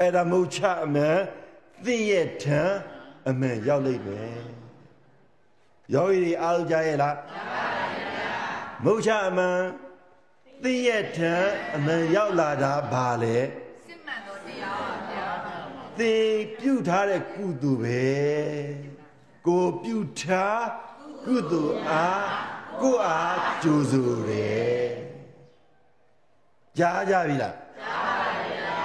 အဲ့ဒါမဟုတ်ချအမှန်သင်ရဲ့ထံအမှန်ရောက်လိမ့်မယ်ယောဂီတွေအားလုံးကြားရဲ့လားကြားပါဗျာမဟုတ်ချအမှန်သင်ရဲ့ထံအမှန်ရောက်လာတာဘာလဲစစ်မှန်သောတရားပါဗျာ သင်ပြုထားတဲ့ကုသိုလ်ပဲကိုပြုထားကုသိုလ်အားကိုအားကြိုးစိုးတယ်ကြားကြပြီလားကြားပါဗျာ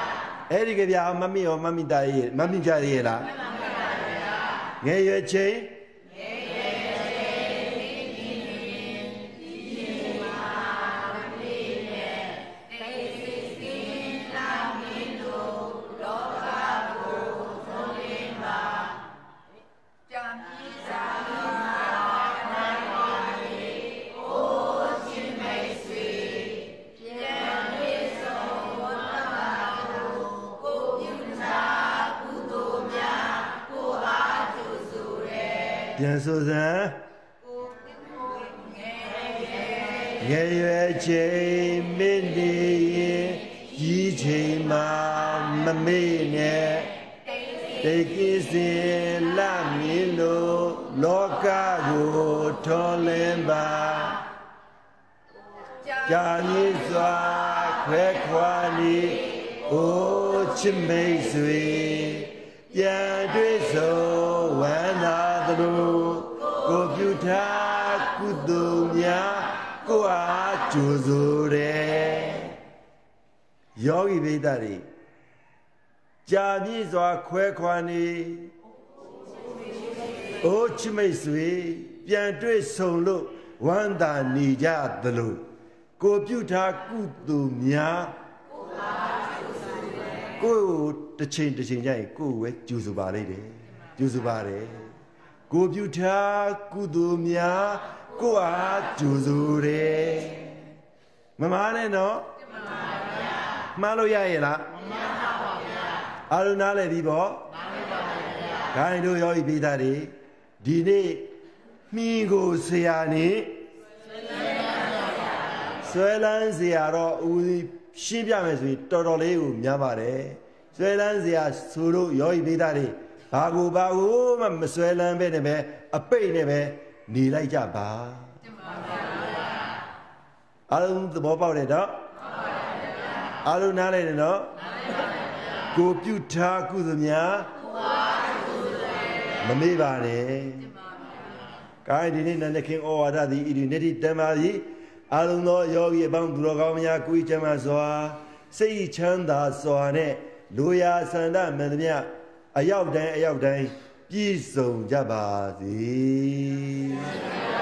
အဲ့ဒီကဗျာမမီရောမမီတာရဲ့မမီကြရဲ့လားမှန်ပါဗျာငယ်ရွယ်ချင်း ခွဲခွာနေအိုးချမိတ်ဆွေပြန်တွေ့ဆုံလို့ဝမ်းသာနေကြသလိုကိုပြုထားကုသိုလ်များကိုတစ်ချိန်တစ်ချိန်ကျရင်ကိုယ်ပဲကြူစပါလိမ့်တယ်ကြူစပါတယ်ကိုပြုထားကုသိုလ်များကိုအားကြူစတယ်မမားနဲ့နော်မှန်ပါဗျာမှားလို့ရရဲ့လားမှန်ပါပါဗျာ အာရုံနားလေဒီပေါ့မှန်ပါပါဗျာဂိုင်းတို့ယောဂီပိသားတွေဒီနေ့မြင်းကိုဆရာနေဆွဲလန်းဆရာတော့ဦးရှင်းပြမယ်ဆိုရင်တော်တော်လေးကိုများပါတယ်ဆွဲလန်းစရာဆိုလို့ယောဂီပိသားတွေဘာကိုဘာကိုမှမဆွဲလန်းပဲနဲ့ပဲအပိတ်နဲ့ပဲနေလိုက်ကြပါအားလုံးသဘောပေါက်တယ်တော့အားလုံးနားလည်တယ်နော် ကိုပြုထားကုသမြမမေ့ပါနဲ့ကိုင်းဒီနေ့နန္ဒခင်ဩဝါဒသည်ဣတိနေတိတမ္မာသည်အာလုံးသောယောဂီအပေါင်းသူတော်ကောင်းများကိုယ်ချမ်းသာစွာစိတ်ချမ်းသာစွာနဲ့လူရာဆန္ဒမှန်သမျှအရောက်တိုင်းအရောက်တိုင်းပြည့်စုံကြပါစေ